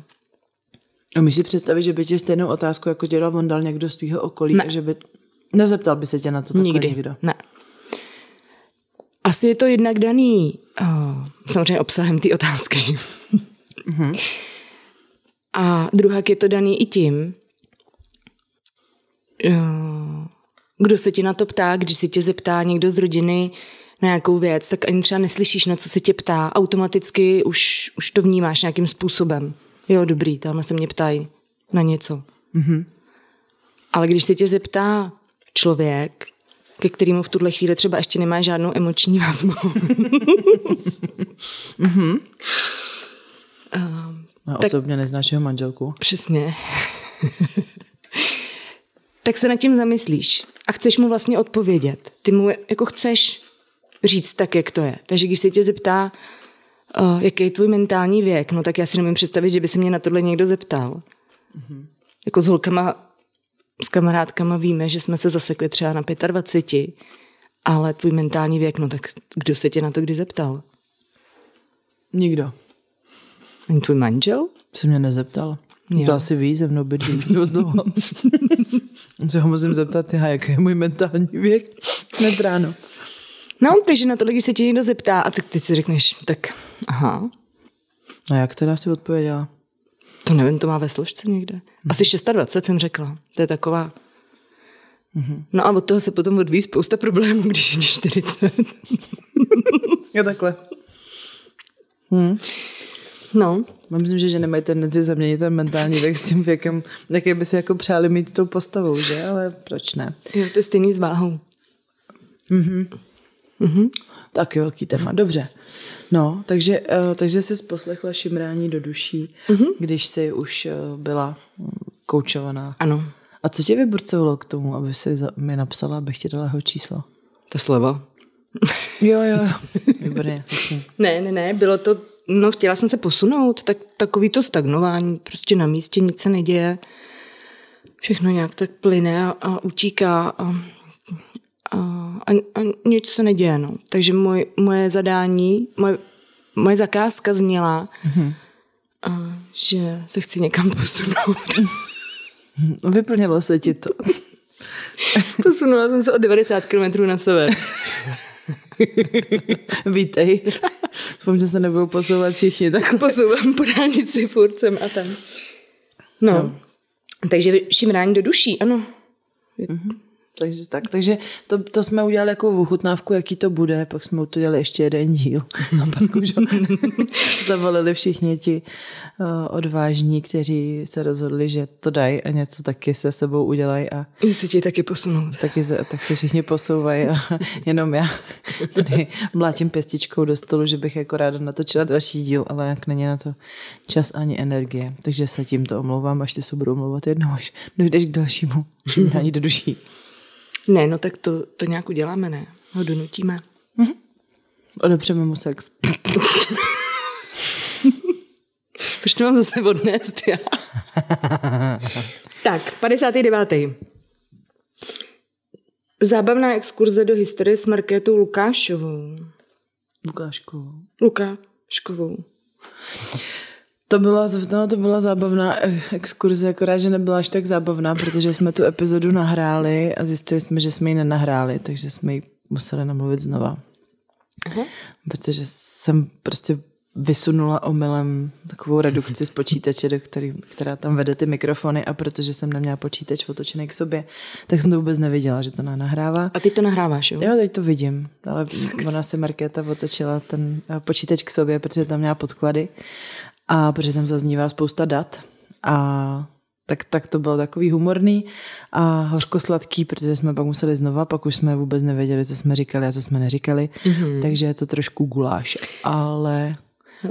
A můžeš si představit, že by ti stejnou otázku, jako dělal on dal někdo z tvého okolí, ne. a že by... Nezeptal by se tě na to takhle Nikdy. někdo? Ne. Asi je to jednak daný oh, samozřejmě obsahem té otázky. mm-hmm. A druhá je to daný i tím, oh, kdo se ti na to ptá, když si tě zeptá někdo z rodiny, na nějakou věc, tak ani třeba neslyšíš, na co se tě ptá. Automaticky už, už to vnímáš nějakým způsobem. Jo, dobrý, tam se mě ptají na něco. Mm-hmm. Ale když se tě zeptá člověk, ke kterému v tuhle chvíli třeba ještě nemá žádnou emoční vazbu. mm-hmm. uh, no, tak, osobně neznáš jeho manželku. Přesně. <laughs> tak se nad tím zamyslíš a chceš mu vlastně odpovědět. Ty mu jako chceš říct tak, jak to je. Takže když se tě zeptá, uh, jaký je tvůj mentální věk, no tak já si nemůžu představit, že by se mě na tohle někdo zeptal. Mm-hmm. Jako s holkama, s kamarádkama víme, že jsme se zasekli třeba na 25, ale tvůj mentální věk, no tak kdo se tě na to kdy zeptal? Nikdo. Ani tvůj manžel? Se mě nezeptal. Jo. To asi ví, ze mnou bydlí dost dlouho. se ho musím zeptat, já, jaký je můj mentální věk? Hned ráno. No, takže na to, když se tě někdo zeptá a tak ty si řekneš, tak aha. A jak teda si odpověděla? To nevím, to má ve složce někde. Mhm. Asi 26 jsem řekla. To je taková... Mm-hmm. No a od toho se potom odvíjí spousta problémů, když je 40. <laughs> jo, takhle. Hmm. No. Myslím, že ženy mají tendenci zaměnit ten mentální věk s tím věkem, jaký by si jako přáli mít tou postavou, že? Ale proč ne? Jo, to je stejný s váhou. Mhm. Mm-hmm. Taky velký téma, dobře. No, takže, uh, takže jsi poslechla šimrání do duší, mm-hmm. když jsi už uh, byla koučovaná. Ano. A co tě vyburcovalo k tomu, aby si mi napsala, abych ti dala jeho číslo? Ta sleva. jo, jo, jo. <laughs> Výborně. ne, ne, ne, bylo to, no chtěla jsem se posunout, tak takový to stagnování, prostě na místě nic se neděje. Všechno nějak tak plyne a, a utíká a a, a, a nic se neděje. No. Takže moj, moje zadání, moje, moje zakázka zněla, mm-hmm. a, že se chci někam posunout. <laughs> Vyplnilo se ti to. <laughs> Posunula jsem se o 90 km na sever. <laughs> Vítej. Doufám, že se nebudou posouvat všichni takhle. Posouvám po dálnici furt sem a tam. No. no. Takže šimrání do duší, ano. Mm-hmm. Takže, tak, takže to, to jsme udělali jako ochutnávku, jaký to bude, pak jsme to dělali ještě jeden díl. <laughs> A pak už <laughs> zavolili všichni ti uh, odvážní, kteří se rozhodli, že to dají a něco taky se sebou udělají. A se ti taky posunou. Taky se, tak se všichni posouvají a <laughs> jenom já tady mlátím pěstičkou do stolu, že bych jako ráda natočila další díl, ale jak není na to čas ani energie. Takže se tímto omlouvám, až ty se budu omlouvat jednou, až dojdeš k dalšímu ani do duší. Ne, no tak to, to nějak uděláme, ne? Ho donutíme. Mm-hmm. Odepřeme mu sex. <laughs> Proč to mám zase odnést já? <laughs> tak, 59. Zábavná exkurze do historie s Markétou Lukášovou. Lukáškovou. Lukáškovou. To byla, no, to byla zábavná eh, exkurze, akorát, že nebyla až tak zábavná, protože jsme tu epizodu nahráli a zjistili jsme, že jsme ji nenahráli, takže jsme ji museli namluvit znova. Aha. Protože jsem prostě vysunula omylem takovou redukci z počítače, do který, která tam vede ty mikrofony a protože jsem neměla počítač otočený k sobě, tak jsem to vůbec neviděla, že to nahrává. A ty to nahráváš, jo? Jo, teď to vidím, ale ona se Markéta otočila ten eh, počítač k sobě, protože tam měla podklady a protože tam zaznívá spousta dat a tak, tak to bylo takový humorný a hořkosladký, protože jsme pak museli znova, pak už jsme vůbec nevěděli, co jsme říkali a co jsme neříkali, mm-hmm. takže je to trošku guláš, ale...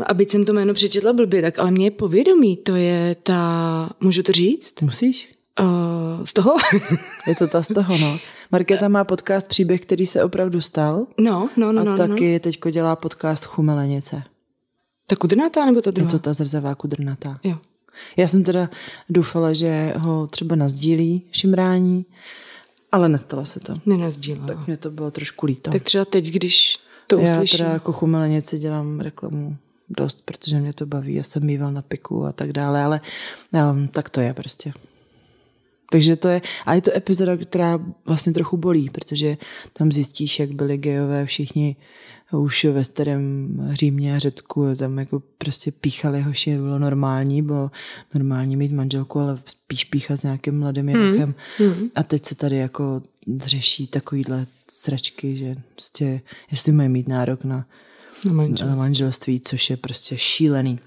A byť jsem to jméno přečetla blbě, tak ale mě je povědomí, to je ta, můžu to říct? Musíš. Uh, z toho? <laughs> je to ta z toho, no. Markéta má podcast Příběh, který se opravdu stal. No, no, no. A no, taky no. teďko dělá podcast Chumelenice. Ta kudrnatá nebo ta druhá? Je to ta zrzavá kudrnatá. Jo. Já jsem teda doufala, že ho třeba nazdílí šimrání, ale nestalo se to. Nenazdílila. Tak mě to bylo trošku líto. Tak třeba teď, když to uslyším. Já teda jako chumelenici dělám reklamu dost, protože mě to baví. Já jsem býval na piku a tak dále, ale um, tak to je prostě. Takže to je, a je to epizoda, která vlastně trochu bolí, protože tam zjistíš, jak byli gejové všichni už ve starém Římě a Řecku, tam jako prostě píchali hoši, bylo normální, bylo normální mít manželku, ale spíš píchat s nějakým mladým. Hmm. Hmm. A teď se tady jako řeší takovýhle sračky, že prostě, jestli mají mít nárok na, na, manželství. na manželství, což je prostě šílený.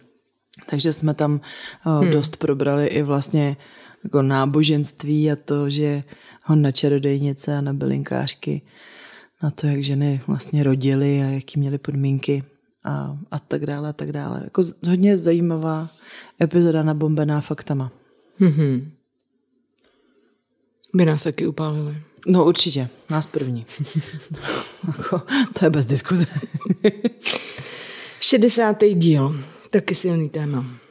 Takže jsme tam hmm. dost probrali i vlastně jako náboženství a to, že hon na čarodejnice a na bylinkářky na to, jak ženy vlastně rodily a jaký měly podmínky a, a tak dále a tak dále. Jako hodně zajímavá epizoda nabombená faktama. Mm-hmm. By nás taky upálili. No určitě, nás první. <laughs> jako, to je bez diskuze. <laughs> 60. díl, taky silný téma.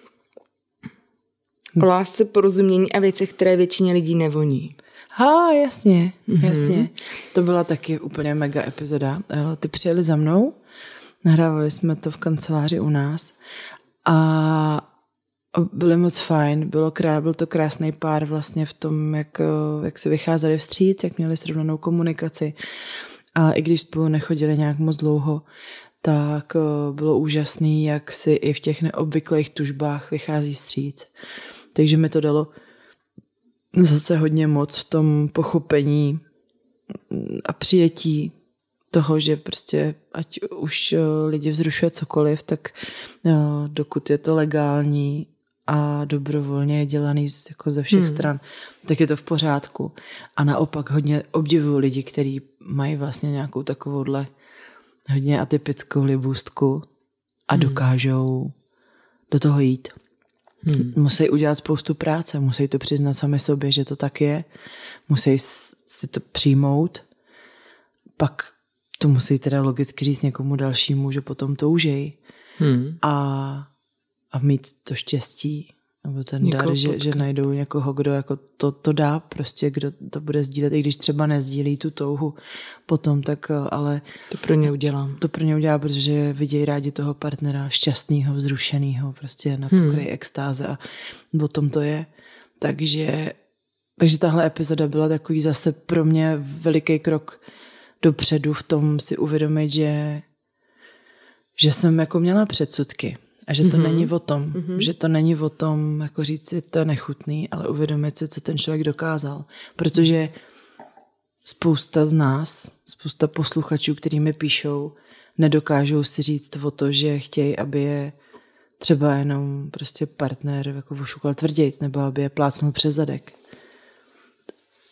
O lásce, porozumění a věcech, které většině lidí nevoní. Ha, jasně, mm-hmm. jasně. To byla taky úplně mega epizoda. Ty přijeli za mnou, nahrávali jsme to v kanceláři u nás a byly moc fajn, bylo krá, byl to krásný pár vlastně v tom, jak, jak se vycházeli vstříc, jak měli srovnanou komunikaci. A i když spolu nechodili nějak moc dlouho, tak bylo úžasný, jak si i v těch neobvyklých tužbách vychází vstříc. Takže mi to dalo zase hodně moc v tom pochopení a přijetí toho, že prostě ať už eh, lidi vzrušuje cokoliv, tak eh, dokud je to legální a dobrovolně je dělaný jako ze všech hmm. stran, tak je to v pořádku. A naopak hodně obdivuju lidi, kteří mají vlastně nějakou takovouhle hodně atypickou libůstku a hmm. dokážou do toho jít. Hmm. Musí udělat spoustu práce, musí to přiznat sami sobě, že to tak je, musí si to přijmout, pak to musí teda logicky říct někomu dalšímu, že potom toužej hmm. a, a mít to štěstí nebo ten Někoho dar, že, že najdou někoho, kdo jako to, to dá, prostě kdo to bude sdílet, i když třeba nezdílí tu touhu potom, tak eh, ale... To pro ně udělám. To pro ně udělá, protože vidějí rádi toho partnera šťastného, vzrušeného, prostě na pokraji hmm. extáze a o tom to je. Takže, takže tahle epizoda byla takový zase pro mě veliký krok dopředu v tom si uvědomit, že že jsem jako měla předsudky a že to mm-hmm. není o tom, mm-hmm. že to není o tom, jako říct si, to je nechutný, ale uvědomit si, co ten člověk dokázal. Protože spousta z nás, spousta posluchačů, který mi píšou, nedokážou si říct o to, že chtějí, aby je třeba jenom prostě partner jako vošukal tvrdějc, nebo aby je plácnul přes zadek.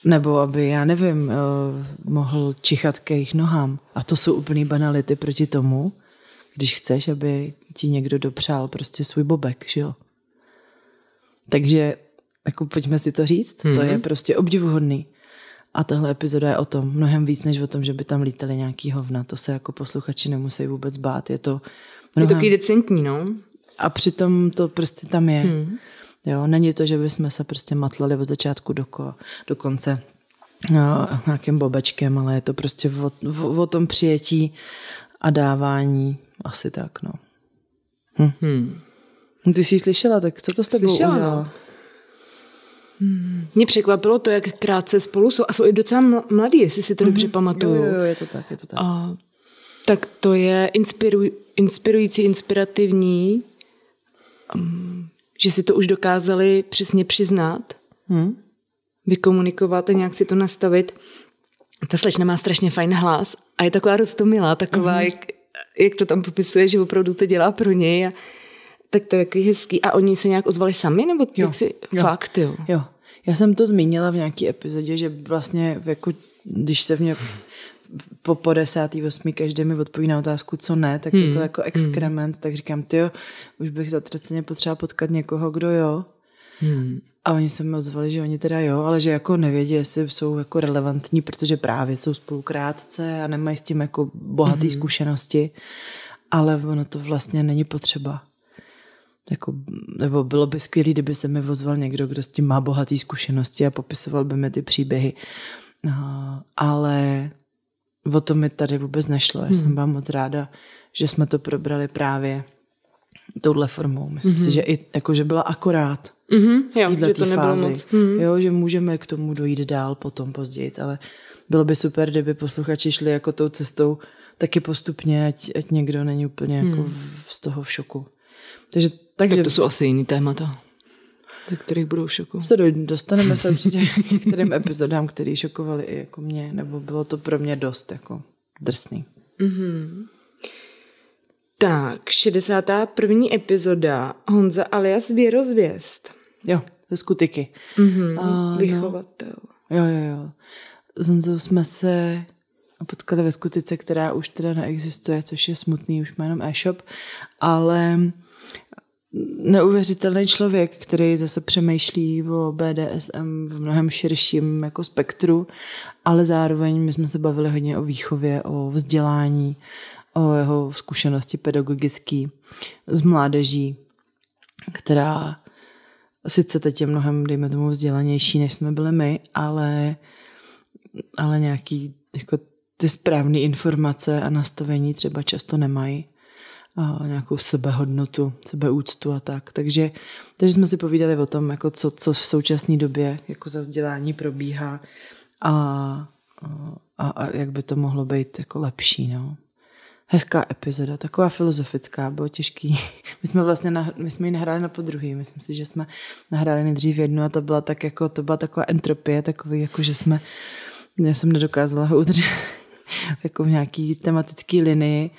Nebo aby, já nevím, eh, mohl čichat ke jejich nohám. A to jsou úplný banality proti tomu, když chceš, aby ti někdo dopřál prostě svůj bobek, že jo. Takže jako pojďme si to říct, mm-hmm. to je mhm. prostě obdivuhodný. A tahle epizoda je o tom mnohem víc, než o tom, že by tam lítali nějaký hovna. To se jako posluchači nemusí vůbec bát. Je to mnohem... Je to decentní, no. a přitom to prostě tam je. Hmm. Jo, není to, že bychom se prostě matlali od začátku do, ko, do konce no, nějakým bobečkem, ale je to prostě o, o, o tom přijetí a dávání. Asi tak, no. Hm. Hmm. Ty jsi ji slyšela, tak co to s tebou slyšela, no. udělalo? Hmm. Mě překvapilo to, jak krátce spolu jsou. A jsou i docela mladí, jestli si to mm-hmm. dobře pamatuju. Jo, jo, je to tak, je to tak. A, tak to je inspiruj, inspirující, inspirativní, um, že si to už dokázali přesně přiznat, hmm. vykomunikovat a nějak si to nastavit. Ta slečna má strašně fajn hlas a je taková rostomilá, taková, mm-hmm. jak, jak to tam popisuje, že opravdu to dělá pro něj a tak to je takový hezký. A oni se nějak ozvali sami, nebo jo, si, jo. fakt, jo? Jo. Já jsem to zmínila v nějaký epizodě, že vlastně jako, když se v mě po, po desátý, osmý každý mi odpoví na otázku, co ne, tak hmm. je to hmm. jako exkrement, hmm. tak říkám, ty už bych zatraceně potřeba potkat někoho, kdo jo. Hmm. A oni se mi ozvali, že oni teda jo, ale že jako nevědí, jestli jsou jako relevantní, protože právě jsou spolukrátce a nemají s tím jako bohaté hmm. zkušenosti, ale ono to vlastně není potřeba. Jako, nebo bylo by skvělé, kdyby se mi vozval někdo, kdo s tím má bohaté zkušenosti a popisoval by mi ty příběhy. No, ale o to mi tady vůbec nešlo. Já hmm. jsem vám moc ráda, že jsme to probrali právě touhle formou. Myslím mm-hmm. si, že i jako, že byla akorát mm-hmm, jo, že to nebylo fázi. Moc. Mm-hmm. Jo, že můžeme k tomu dojít dál potom později, ale bylo by super, kdyby posluchači šli jako tou cestou taky postupně, ať, ať někdo není úplně jako mm. z toho v šoku. Takže, takže... Tak to jsou asi jiný témata ze kterých budou v šoku. Se dostaneme se určitě k některým epizodám, které šokovaly i jako mě, nebo bylo to pro mě dost jako drsný. Mm-hmm. Tak, 61. epizoda Honza alias Věrozvěst. Jo, ze skutiky. Mm-hmm, uh, vychovatel. No. Jo, jo, jo. S Honzou jsme se potkali ve skutice, která už teda neexistuje, což je smutný, už má jenom e-shop, ale neuvěřitelný člověk, který zase přemýšlí o BDSM v mnohem širším jako spektru, ale zároveň my jsme se bavili hodně o výchově, o vzdělání, o jeho zkušenosti pedagogický z mládeží, která sice teď je mnohem, dejme tomu, vzdělanější, než jsme byli my, ale, ale nějaký jako ty správné informace a nastavení třeba často nemají a nějakou sebehodnotu, sebeúctu a tak. Takže, takže jsme si povídali o tom, jako co, co v současné době jako za vzdělání probíhá a, a, a jak by to mohlo být jako lepší. No. Hezká epizoda, taková filozofická, bylo těžký. <laughs> My jsme vlastně na, my jsme ji nahráli na podruhý, myslím si, že jsme nahráli nejdřív jednu a to byla tak jako, to byla taková entropie, takový jako, že jsme, já jsem nedokázala ho udržet <laughs> jako v nějaký tematický linii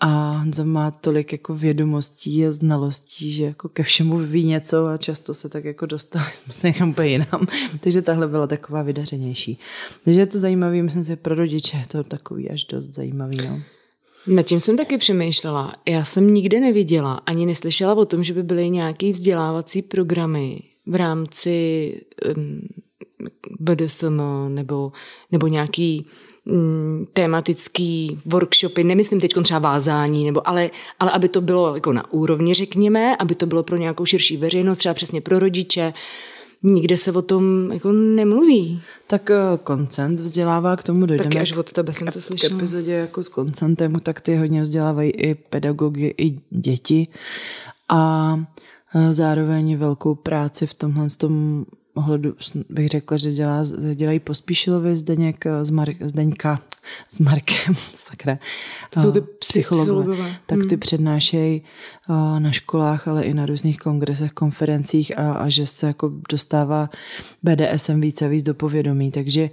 a Honza má tolik jako vědomostí a znalostí, že jako ke všemu ví něco a často se tak jako dostali <laughs> jsme se někam úplně jinam. Takže tahle byla taková vydařenější. Takže je to zajímavé, myslím si, pro rodiče je to takový až dost zajímavý. No. Nad tím jsem taky přemýšlela. Já jsem nikde neviděla, ani neslyšela o tom, že by byly nějaké vzdělávací programy v rámci um, BDSM nebo, nebo nějaký mm, tematický workshopy, nemyslím teď třeba vázání, nebo, ale, ale aby to bylo jako na úrovni, řekněme, aby to bylo pro nějakou širší veřejnost, třeba přesně pro rodiče, Nikde se o tom jako nemluví. Tak koncent eh, vzdělává k tomu dojdeme. Taky až od tebe jsem to slyšela. K epizodě jako s koncentem, tak ty hodně vzdělávají i pedagogy, i děti. A eh, zároveň velkou práci v tomhle tom ohledu bych řekla, že dělá, dělají pospíšilovi Zdeněk z Mar- Zdeňka <laughs> s Markem, <laughs> sakra, to jsou ty psychologové, psychologové. tak ty hmm. přednášejí na školách, ale i na různých kongresech, konferencích a, a že se jako dostává BDSM víc a víc do povědomí, takže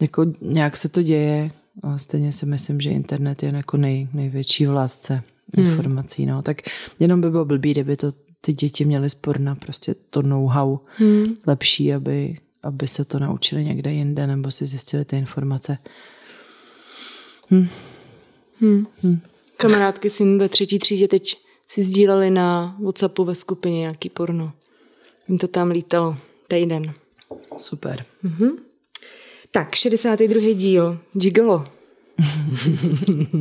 jako nějak se to děje a stejně si myslím, že internet je jako nej, největší vládce hmm. informací, no, tak jenom by bylo blbý, kdyby to ty děti měly spor na prostě to know-how hmm. lepší, aby, aby se to naučili někde jinde nebo si zjistili ty informace. Hm. Hmm. Hmm. Kamarádky syn ve třetí třídě teď si sdíleli na Whatsappu ve skupině nějaký porno. Jim to tam lítalo týden. Super. Mhm. Tak, 62. díl. Gigolo. <laughs>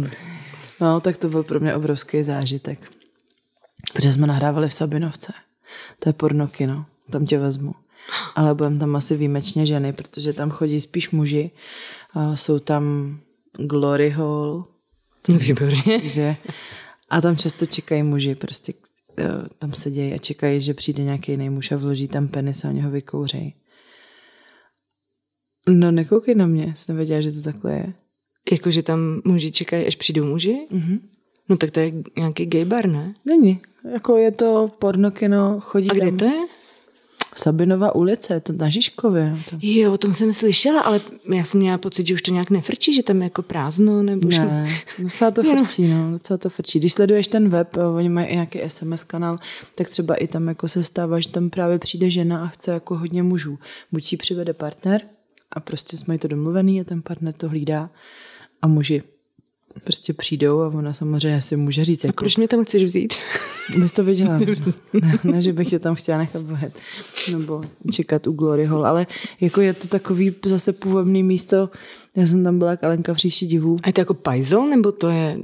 no, tak to byl pro mě obrovský zážitek. Protože jsme nahrávali v Sabinovce. To je pornokino, tam tě vezmu. Ale budeme tam asi výjimečně ženy, protože tam chodí spíš muži. A jsou tam glory hole. <laughs> Výborně. Že, a tam často čekají muži, prostě eh, tam sedějí a čekají, že přijde nějaký jiný muž a vloží tam penis a oni ho vykouřejí. No nekoukej na mě, jsi nevěděla, že to takhle je. Jakože tam muži čekají, až přijdou muži? Mhm. No tak to je nějaký gay bar, ne? Není. Jako je to pornokino, chodí A kde tam... to je? Sabinova ulice, je to na Žižkově. To... Jo, o tom jsem slyšela, ale já jsem měla pocit, že už to nějak nefrčí, že tam je jako prázdno, nebo už... Ne, docela to <laughs> frčí, no, docela to frčí. Když sleduješ ten web, eh, oni mají i nějaký SMS kanál, tak třeba i tam jako se stává, že tam právě přijde žena a chce jako hodně mužů. Buď ji přivede partner a prostě jsme to domluvený a ten partner to hlídá a muži prostě přijdou a ona samozřejmě si může říct. A Jako, proč mě tam chceš vzít? <laughs> bys to viděla. <laughs> ne, ne, že bych tě tam chtěla nechat bohet. Nebo čekat u Glory Hall, ale jako je to takový zase půvabný místo. Já jsem tam byla jak Alenka v říši divů. A je to jako pajzel, nebo to je...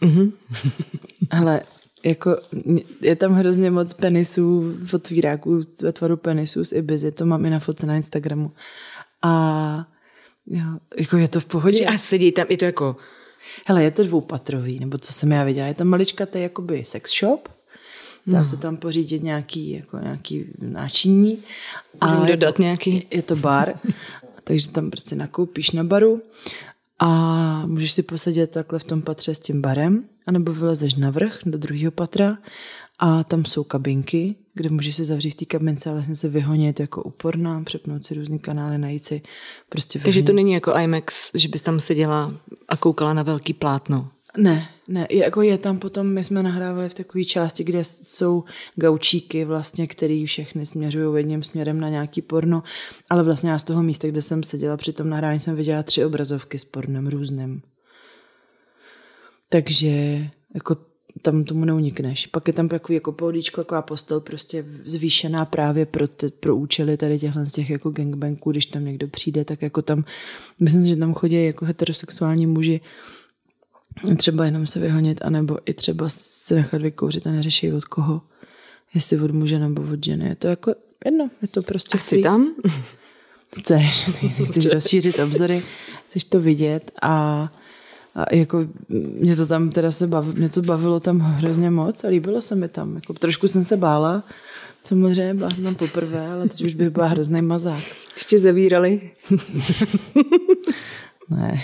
Mhm. <laughs> Hele, jako je tam hrozně moc penisů, otvíráků ve tvaru penisů z Ibizy, to mám i na fotce na Instagramu. A jo, jako je to v pohodě. A sedí tam, je to jako... Hele, je to dvoupatrový, nebo co jsem já viděla. Je tam malička, to je jakoby sex shop. Dá No. se tam pořídit nějaký, jako nějaký náčiní. Můžeme je dodat nějaký? Je to bar, <laughs> takže tam prostě nakoupíš na baru a můžeš si posadit takhle v tom patře s tím barem, anebo vylezeš na vrch do druhého patra a tam jsou kabinky, kde můžeš se zavřít v té kabince a vlastně se vyhonit jako uporná, přepnout si různý kanály, najít si prostě Takže vyhonit. to není jako IMAX, že bys tam seděla a koukala na velký plátno. Ne, ne, je, jako je tam potom, my jsme nahrávali v takové části, kde jsou gaučíky vlastně, který všechny směřují jedním směrem na nějaký porno, ale vlastně já z toho místa, kde jsem seděla při tom nahrávání, jsem viděla tři obrazovky s pornem různým. Takže jako tam tomu neunikneš. Pak je tam takový jako pohodíčko, taková postel prostě zvýšená právě pro, ty, pro účely tady těchhle z těch jako gangbangů, když tam někdo přijde, tak jako tam, myslím si, že tam chodí jako heterosexuální muži, třeba jenom se vyhonit, anebo i třeba se nechat vykouřit a neřeší od koho, jestli od muže nebo od ženy. Je to jako jedno, je to prostě A chci tam? Chceš, <laughs> ty chceš rozšířit obzory, chceš to vidět a, a jako mě to tam teda se bavilo, mě to bavilo tam hrozně moc a líbilo se mi tam. Jako trošku jsem se bála, samozřejmě byla jsem tam poprvé, ale teď už bych byla hrozný mazák. Ještě zavírali. <laughs> Ne,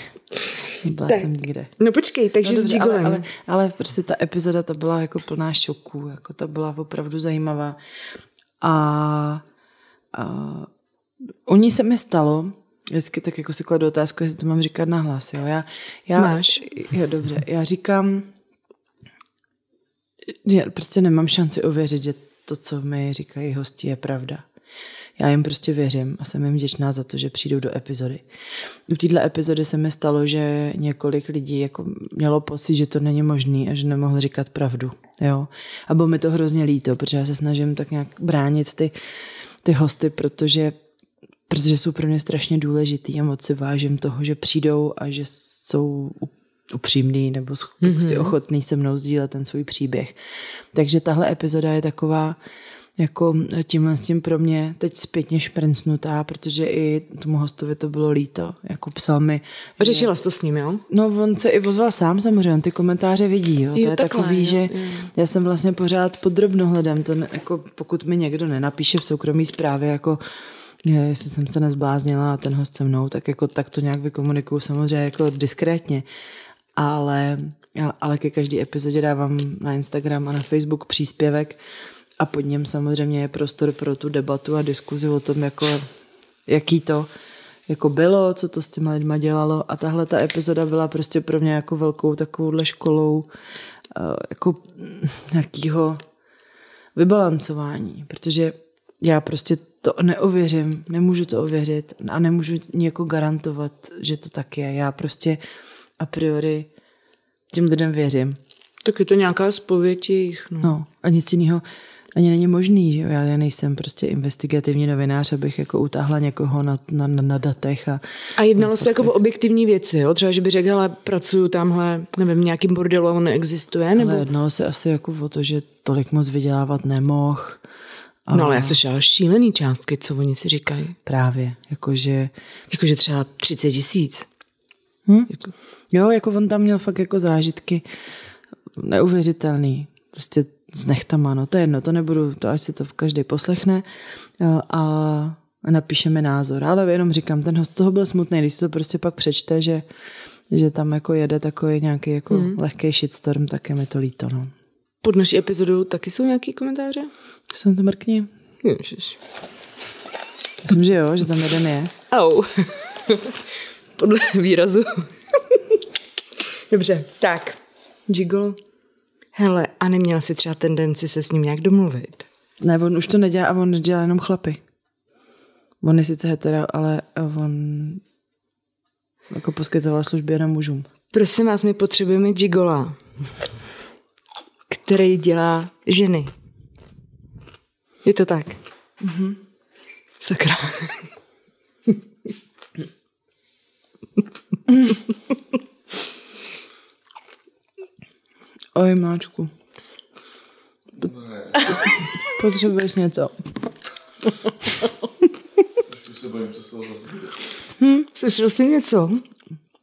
nebyla Tak. jsem nikde. No počkej, takže No s dobře, ale, Gigolem. ale, ale prostě ta epizoda ta byla jako plná šoků, jako ta byla opravdu zajímavá. A, a oni se mi stalo, vždycky tak jako si kladu otázku, jestli to mám říkat na hlas, jo. Já, já, Máš. Jo, dobře. Já říkám, že prostě nemám šanci uvěřit, že to, co mi říkají hosti, je pravda. Já jim prostě věřím a jsem jim vděčná za to, že přijdou do epizody. U téhle epizody se mi stalo, že několik lidí jako mělo pocit, že to není možný a že nemohl říkat pravdu. Jo? A bylo mi to hrozně líto, protože já se snažím tak nějak bránit ty, ty hosty, protože, protože jsou pro mě strašně důležitý a moc si vážím toho, že přijdou a že jsou upřímný nebo prostě ochotný se mnou sdílet ten svůj příběh. Takže tahle epizoda je taková jako tímhle s tím pro mě teď zpětně šprncnutá, protože i tomu hostovi to bylo líto. Jako psal mi, Řešila jsi to s ním, jo? No, on se i ozval sám samozřejmě, on ty komentáře vidí, jo. Jo, to je takhle, takový, jo, že jo. já jsem vlastně pořád pod drobnohledem, to jako pokud mi někdo nenapíše v soukromí zprávě, jako je, jestli jsem se nezbláznila a ten host se mnou, tak jako tak to nějak vykomunikuju samozřejmě jako diskrétně. Ale, já- ale ke každé epizodě dávám na Instagram a na Facebook příspěvek a pod něm samozřejmě je prostor pro tu debatu a diskuzi o tom, jako, jaký to jako bylo, co to s těma lidma dělalo a tahle ta epizoda byla prostě pro mě jako velkou takovouhle školou eh, jako nějakého vybalancování, protože já prostě to neověřím, nemůžu to ověřit a nemůžu někoho garantovat, že to tak je. Já prostě a priori těm lidem věřím. Tak je to nějaká zpověď jejich. No. No a nic jiného ani není možný, že já, já nejsem prostě investigativní novinář, abych jako utáhla někoho na, na, na, na datech. A, a jednalo se jako o objektivní věci, jo? třeba, že by řekl, ale pracuju tamhle, nevím, nějakým bordelu, on neexistuje? Nebo... Ale jednalo se asi jako o to, že tolik moc vydělávat nemohl. A... No ale já slyšela šílený částky, co oni si říkají. Právě, jakože... Jakože třeba 30 tisíc. Hm? Jo, jako on tam měl fakt jako zážitky neuvěřitelný. Prostě s nechtama, no to je jedno, to nebudu, to ať si to každý poslechne a napíšeme názor. Ale jenom říkám, ten host toho byl smutný, když si to prostě pak přečte, že, že tam jako jede takový nějaký jako hmm. lehký shitstorm, tak je mi to líto, no. Pod naší epizodu taky jsou nějaký komentáře? Jsem to mrkni. Ježiš. Myslím, že jo, že tam jeden je. Au. <laughs> Podle výrazu. <laughs> Dobře, tak. Jiggle. Hele, a neměla si třeba tendenci se s ním nějak domluvit? Ne, on už to nedělá a on dělá jenom chlapy. On je sice hetero, ale on jako poskytoval služby jenom mužům. Prosím vás, my potřebujeme gigola, který dělá ženy. Je to tak? Mhm. Sakra. <laughs> Oj, máčku. Potřebuješ něco. se bojím, co z toho zase Hm, slyšel jsi něco?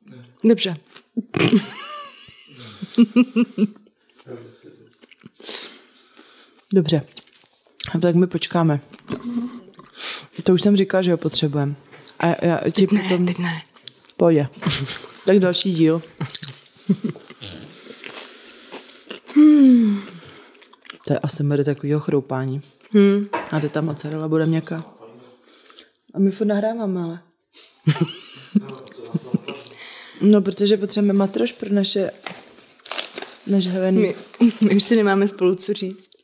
Ne. Dobře. Dobře. A tak my počkáme. To už jsem říkal, že ho potřebujeme. A já ti teď potom... ne, teď ne. Pojď. tak další díl. To je asi mede takového chroupání. Hmm. A ty tam mozzarella bude měkká. A my furt nahráváme, ale. no, protože potřebujeme matroš pro naše naše hevený. My, my už si nemáme spolu co říct.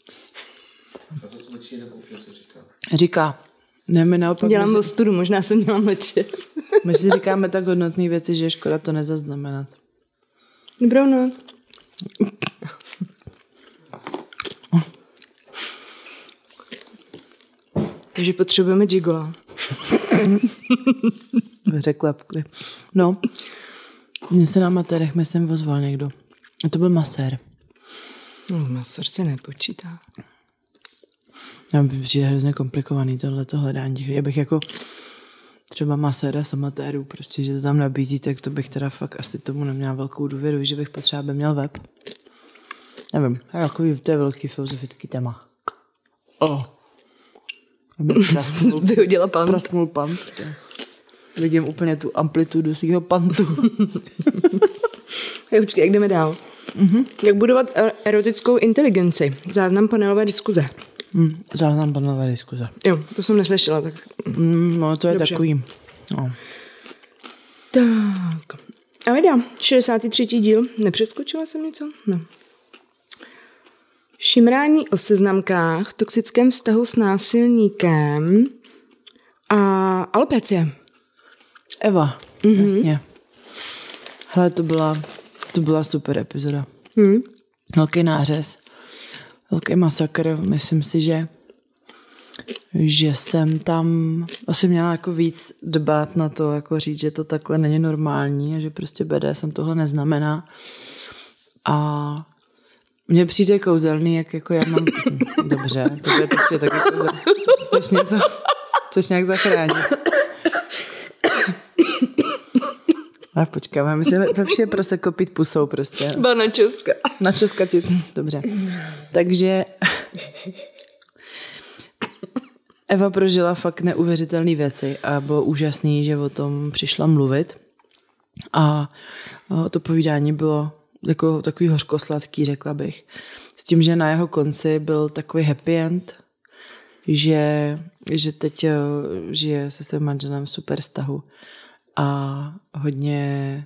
Mlčí nebo už něco říká? Říká. Ne, my naopak... Dělám my studu, možná jsem měla mlčet. <laughs> my si říkáme tak hodnotné věci, že je škoda to nezaznamenat. Dobrou noc. Takže potřebujeme gigola. <laughs> Řekla. No, mě se na matérech jsem vozval někdo. A to byl masér. No, masér se nepočítá. Já bych přijde hrozně komplikovaný tohleto hledání. Já bych jako třeba maséra z amatérů, prostě, že to tam nabízí, tak to bych teda fakt asi tomu neměla velkou důvěru, že bych potřeba, aby měl web. Nevím, jako to je velký filozofický téma. Oh. Vyhodila <laughs> pant. Prasnul pant. Vidím úplně tu amplitudu svého pantu. <laughs> Počkej, jak jdeme dál? Mm-hmm. Jak budovat er- erotickou inteligenci? Záznam panelové diskuze. Mm, záznam panelové diskuze. Jo, to jsem neslyšela. Tak... Mm, no, to je Dobře. takový. No. Tak. A vydá, 63. díl. Nepřeskočila jsem něco? No. Šimrání o seznamkách, toxickém vztahu s násilníkem a alopecie. Eva, mm-hmm. jasně. Hele, to byla, to byla super epizoda. Mm. Velký nářez, velký masakr. Myslím si, že že jsem tam asi měla jako víc dbát na to, jako říct, že to takhle není normální a že prostě BDSM tohle neznamená. A mně přijde kouzelný, jak jako já mám... <coughs> Dobře, to je to přijde tak jako... Za... Chceš něco... Chceš nějak zachránit. A počkej, mám si lepší je prostě kopit pusou prostě. Byla na česka. Na česka ti... Dobře. Takže... Eva prožila fakt neuvěřitelné věci a bylo úžasný, že o tom přišla mluvit. A to povídání bylo jako takový hořkosladký, řekla bych. S tím, že na jeho konci byl takový happy end, že, že teď eh, žije se svým manželem super vztahu a hodně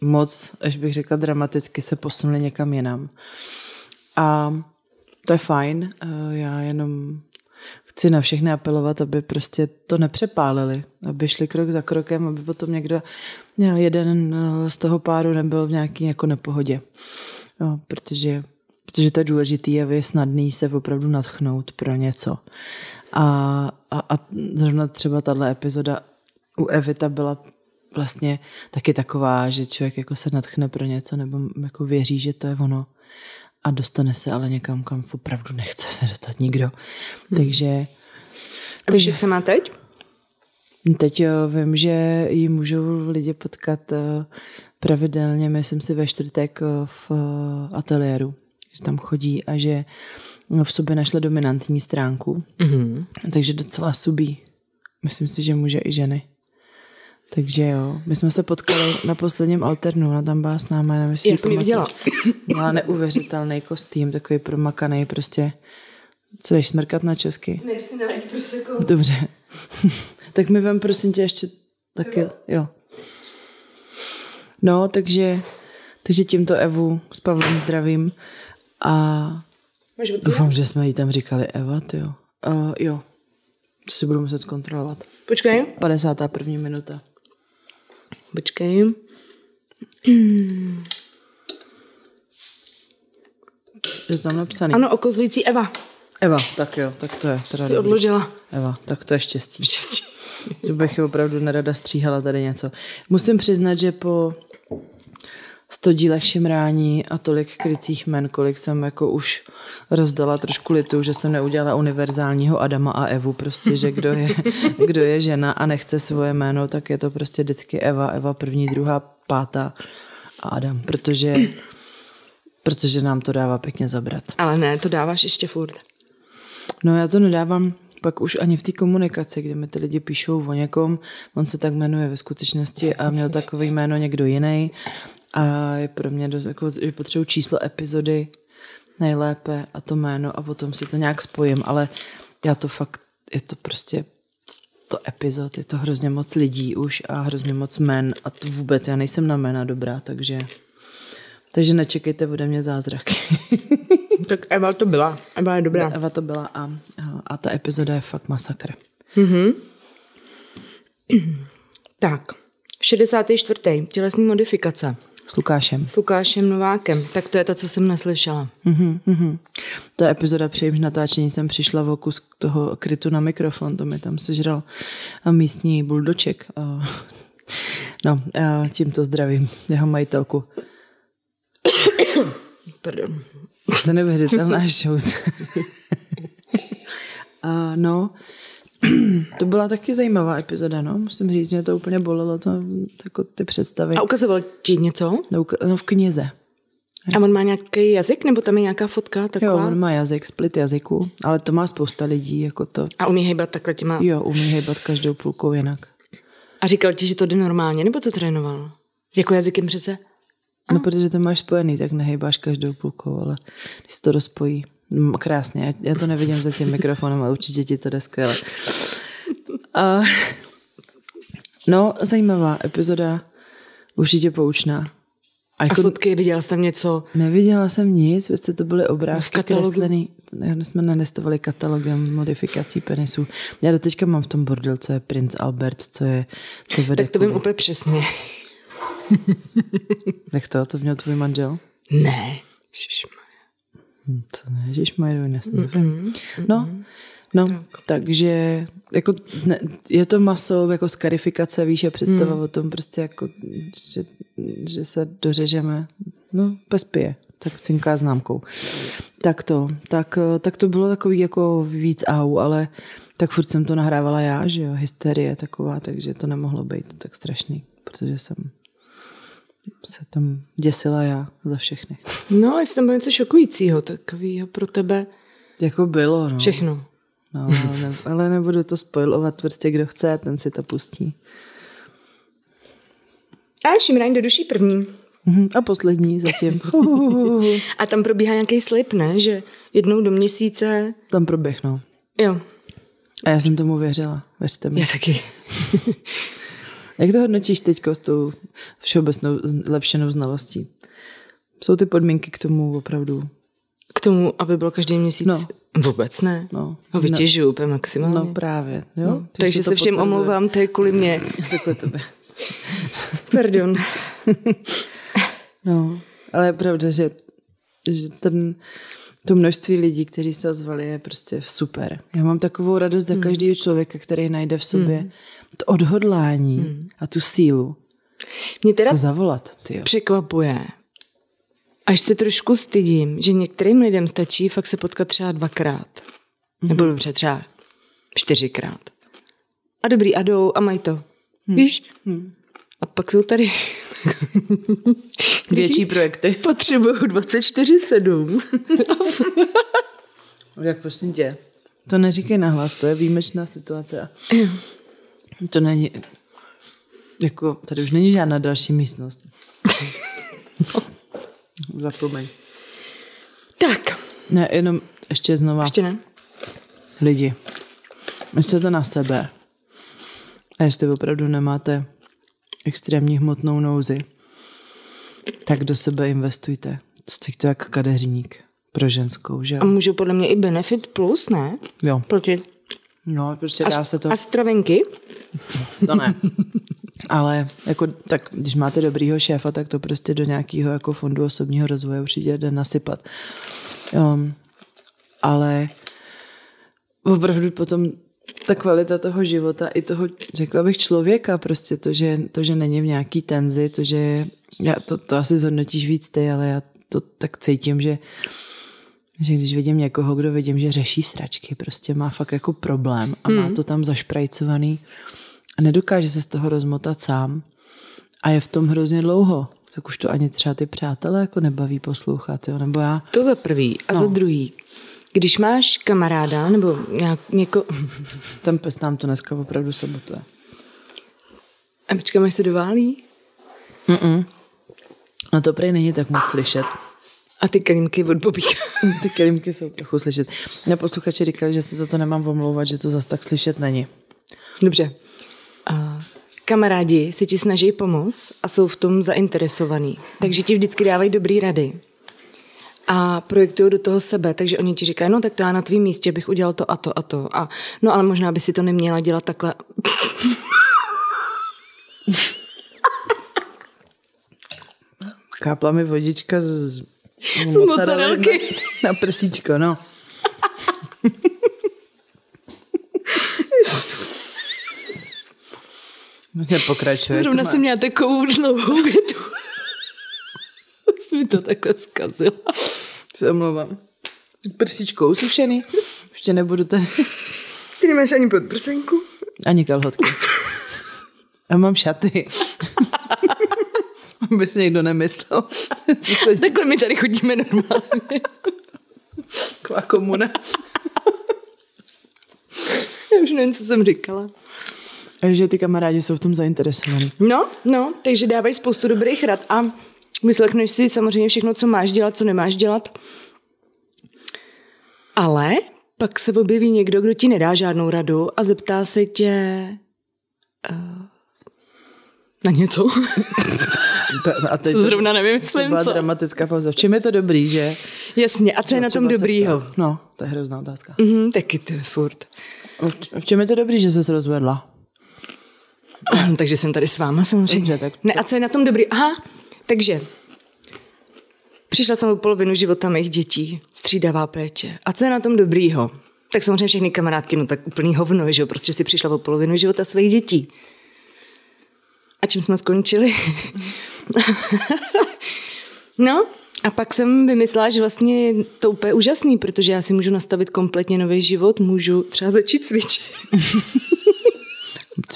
moc, až bych řekla dramaticky, se posunuli někam jinam. A to je fajn, eh, já jenom chci na všechny apelovat, aby prostě to nepřepálili, aby šli krok za krokem, aby potom někdo, jeden z toho páru nebyl v nějaký jako nepohodě. No, protože protože to je důležitý a je snadný se opravdu natchnout pro něco. A, a, a zrovna třeba tato epizoda u Evita byla vlastně taky taková, že člověk jako se natchne pro něco nebo jako věří, že to je ono a dostane se ale někam, kam opravdu nechce se dostat nikdo. Hmm. Takže... A víš, jak se má teď? Teď jo, vím, že ji můžou lidi potkat eh, pravidelně, myslím si ve čtvrtek eh, v eh, ateliéru, že tam chodí a že v sobě našla dominantní stránku, mm-hmm. takže docela subí. Myslím si, že může i ženy. Takže jo, my jsme se potkali na posledním alternu, ona tam byla s náma, nevím, jestli Já jsem ji viděla. Měla neuvěřitelný kostým, takový promakaný prostě. Co jdeš smrkat na česky? Ne, si nalejt proseko. Dobře. <laughs> tak mi vem prosím tě ještě taky, jo. No, takže, takže tímto Evu s Pavlem zdravím a doufám, že jsme jí tam říkali Eva, jo. Uh, jo, to si budu muset zkontrolovat. Počkej. 51. minuta. Počkej. <clears throat> Je tam napsaný. Ano, okozlující Eva. Eva, tak jo, tak to je. Teda Jsi dobrý. odložila. Eva, tak to je štěstí. <laughs> Štěstí. že bych opravdu nerada stříhala tady něco. Musím přiznat, že po 100 dílech šimrání a tolik krycích men, kolik jsem jako už rozdala trošku litu, že jsem neudělala univerzálního Adama a Evu, prostě, že kdo je, <laughs> kdo je žena a nechce svoje jméno, tak je to prostě vždycky Eva, Eva první, druhá, pátá a Adam, protože, protože nám to dává pěkně zabrat. Ale ne, to dáváš ještě furt. No já to nedávám pak už ani v té komunikaci, kde mi ty lidi píšou o někom, on se tak jmenuje ve skutečnosti a měl takový jméno někdo jiný a je pro mě, do, jako, že potřebuji číslo epizody nejlépe a to jméno a potom si to nějak spojím, ale já to fakt, je to prostě to epizod, je to hrozně moc lidí už a hrozně moc men a to vůbec, já nejsem na jména dobrá, takže takže nečekejte ode mě zázraky. <laughs> tak Eva to byla. Eva je dobrá. Eva to byla a, a ta epizoda je fakt masakr. Mm-hmm. <clears throat> tak, 64. Tělesní modifikace. S Lukášem. S Lukášem Novákem. Tak to je to, co jsem neslyšela. Mm-hmm, mm-hmm. Ta epizoda při natáčení jsem přišla v okus toho krytu na mikrofon, to mi tam sežral místní buldoček. <laughs> No, tímto zdravím jeho majitelku. <coughs> Pardon. To neuvěřitelná show. <laughs> No, to byla taky zajímavá epizoda, no. Musím říct, mě to úplně bolelo, to, jako ty představy. A ukazoval ti něco? No, no v knize. A on má nějaký jazyk, nebo tam je nějaká fotka taková? Jo, on má jazyk, split jazyku, ale to má spousta lidí, jako to. A umí hejbat takhle těma? Jo, umí hejbat každou půlkou jinak. A říkal ti, že to jde normálně, nebo to trénoval? Jako jazykem přece? No, protože to máš spojený, tak nehejbáš každou půlkou, ale když se to rozpojí. Krásně, já, já to nevidím za tím mikrofonem, ale určitě ti to jde skvěle. Uh, no, zajímavá epizoda, určitě poučná. A, jako, a fotky, viděla jsi tam něco? Neviděla jsem nic, prostě to byly obrázky kreslený. Jsme nenestovali katalogem modifikací penisů. Já do teďka mám v tom bordel, co je princ Albert, co je... Co vede tak to vím úplně přesně. <laughs> Jak to? To měl tvůj manžel? Ne. Hm, to ne, ježišmarja, mm-hmm. No, no, tak. takže jako ne, je to maso jako skarifikace, víš, a představa mm. o tom prostě jako, že, že se dořežeme, no, pes pije, tak cinká známkou. Tak to, tak, tak to bylo takový jako víc au, ale tak furt jsem to nahrávala já, že jo, hysterie taková, takže to nemohlo být tak strašný, protože jsem se tam děsila já za všechny. No, jestli tam bylo něco šokujícího, takového pro tebe. Jako bylo, no. Všechno. No, ne, ale nebudu to spojovat, prostě kdo chce, ten si to pustí. A Šimraň do duší první. Mhm, a poslední zatím. <laughs> a tam probíhá nějaký slib, ne? Že jednou do měsíce... Tam proběhnou. Jo. A já jsem tomu věřila, věřte mi. Já taky. <laughs> Jak to hodnotíš teď s tou všeobecnou zlepšenou znalostí? Jsou ty podmínky k tomu opravdu? K tomu, aby bylo každý měsíc? No. Vůbec ne. No. Ho vytěžuju úplně maximálně. No právě. Jo? No, takže se všem potvrzuje. omlouvám, to je kvůli mě. <laughs> Takhle tebe. <laughs> Pardon. <laughs> no, ale je pravda, že že ten, to množství lidí, kteří se ozvali, je prostě super. Já mám takovou radost za každého člověka, který najde v sobě to odhodlání a tu sílu. Mě teda To zavolat, ty překvapuje, až se trošku stydím, že některým lidem stačí fakt se potkat třeba dvakrát. Nebo dobře, třeba čtyřikrát. A dobrý, a jdou a mají to. Víš? A pak jsou tady <laughs> Větší projekty. potřebují 24-7. Jak <laughs> prosím tě. To neříkej nahlas, to je výjimečná situace. <clears throat> To není, jako, tady už není žádná další místnost. <laughs> Zapomeň. tak, Ne, jenom ještě znova. ještě ne. Lidi, myslete na sebe. A jestli opravdu nemáte extrémní hmotnou nouzi, tak do sebe investujte. Jste to jak kadeřník pro ženskou, že A můžu podle mě i Benefit Plus, ne? Jo, Proti no, prostě a, dá se to... a stravenky? To ne. Ale jako, tak, když máte dobrýho šéfa, tak to prostě do nějakého jako fondu osobního rozvoje určitě jde nasypat. Um, ale opravdu potom ta kvalita toho života i toho, řekla bych, člověka, prostě to, že, to, že není v nějaký tenzi, to, že já to, to asi zhodnotíš víc ty, ale já to tak cítím, že že když vidím někoho, kdo vidím, že řeší sračky, prostě má fakt jako problém a má to tam zašprajcovaný a nedokáže se z toho rozmotat sám a je v tom hrozně dlouho, tak už to ani třeba ty přátelé jako nebaví poslouchat, jo? nebo já. To za prvý. A no. za druhý. Když máš kamaráda nebo nějak, něko... <laughs> Ten pes nám to dneska opravdu sabotuje. A počkám, až se doválí. No to prej není tak moc slyšet. A ty kelímky od Bobíka. Ty kelímky jsou trochu slyšet. Mě posluchači říkali, že se za to nemám omlouvat, že to zas tak slyšet není. Dobře. A kamarádi si ti snaží pomoct a jsou v tom zainteresovaní. Takže ti vždycky dávají dobrý rady. A projektují do toho sebe, takže oni ti říkají, no tak to já na tvém místě bych udělal to a to a to. A no ale možná by si to neměla dělat takhle. <laughs> Kápla mi vodička z mozzarelky. na, na prsíčko, no. Vlastně pokračuje. Zrovna má- jsem měla takovou dlouhou větu. <laughs> Jsi mi to takhle zkazila. Se omlouvám. Prsíčko usušený. Ještě nebudu tady. Ty nemáš ani podprsenku? Ani kalhotky. Já mám šaty. Aby si někdo nemyslel. Co se Takhle my tady chodíme normálně. dělá komuna. Já už nevím, co jsem říkala. Že ty kamarádi jsou v tom zainteresovaní. No, no, takže dávají spoustu dobrých rad a vyslechneš si samozřejmě všechno, co máš dělat, co nemáš dělat. Ale pak se objeví někdo, kdo ti nedá žádnou radu a zeptá se tě uh, na něco. <laughs> To, a teď Co zrovna to byla co? dramatická pauza. V čem je to dobrý, že? Jasně, a co je na tom dobrýho? ptát. No, to je hrozná otázka. Mhm, taky ty furt. V- čem je to dobrý, že se rozvedla? takže jsem tady s váma samozřejmě. Dobře, tak Ne, a co je na tom dobrý? Aha, takže přišla jsem o polovinu života mých dětí, střídavá péče. A co je na tom dobrýho? Tak samozřejmě všechny kamarádky, no tak úplný hovno, že jo, prostě si přišla o polovinu života svých dětí. A čím jsme skončili? <laughs> no, a pak jsem vymyslela, že vlastně to úplně úžasný, protože já si můžu nastavit kompletně nový život, můžu třeba začít cvičit. <laughs>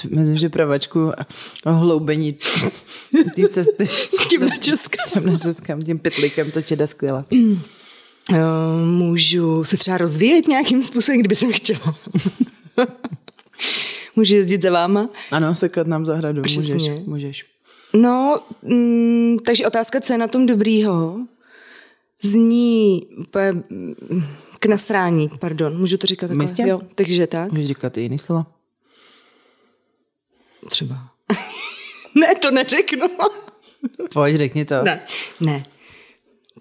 Myslím, že pravačku a hloubení té cesty Tím na Česka. tím na českém, tím pytlikem, to tě jde skvěle. <clears throat> Eh, Můžu se třeba rozvíjet nějakým způsobem, kdyby jsem chtěla. <laughs> Můžu jezdit za váma? Ano, sekat nám zahradu, Přesně. můžeš, můžeš. No, mm, takže otázka, co je na tom dobrýho, zní úplně, mm, k nasrání, pardon, můžu to říkat takhle? Jo, takže tak, Můžeš říkat i jiný slova. Třeba. <laughs> ne, to neřeknu. <laughs> Pojď, řekni to. ne, ne,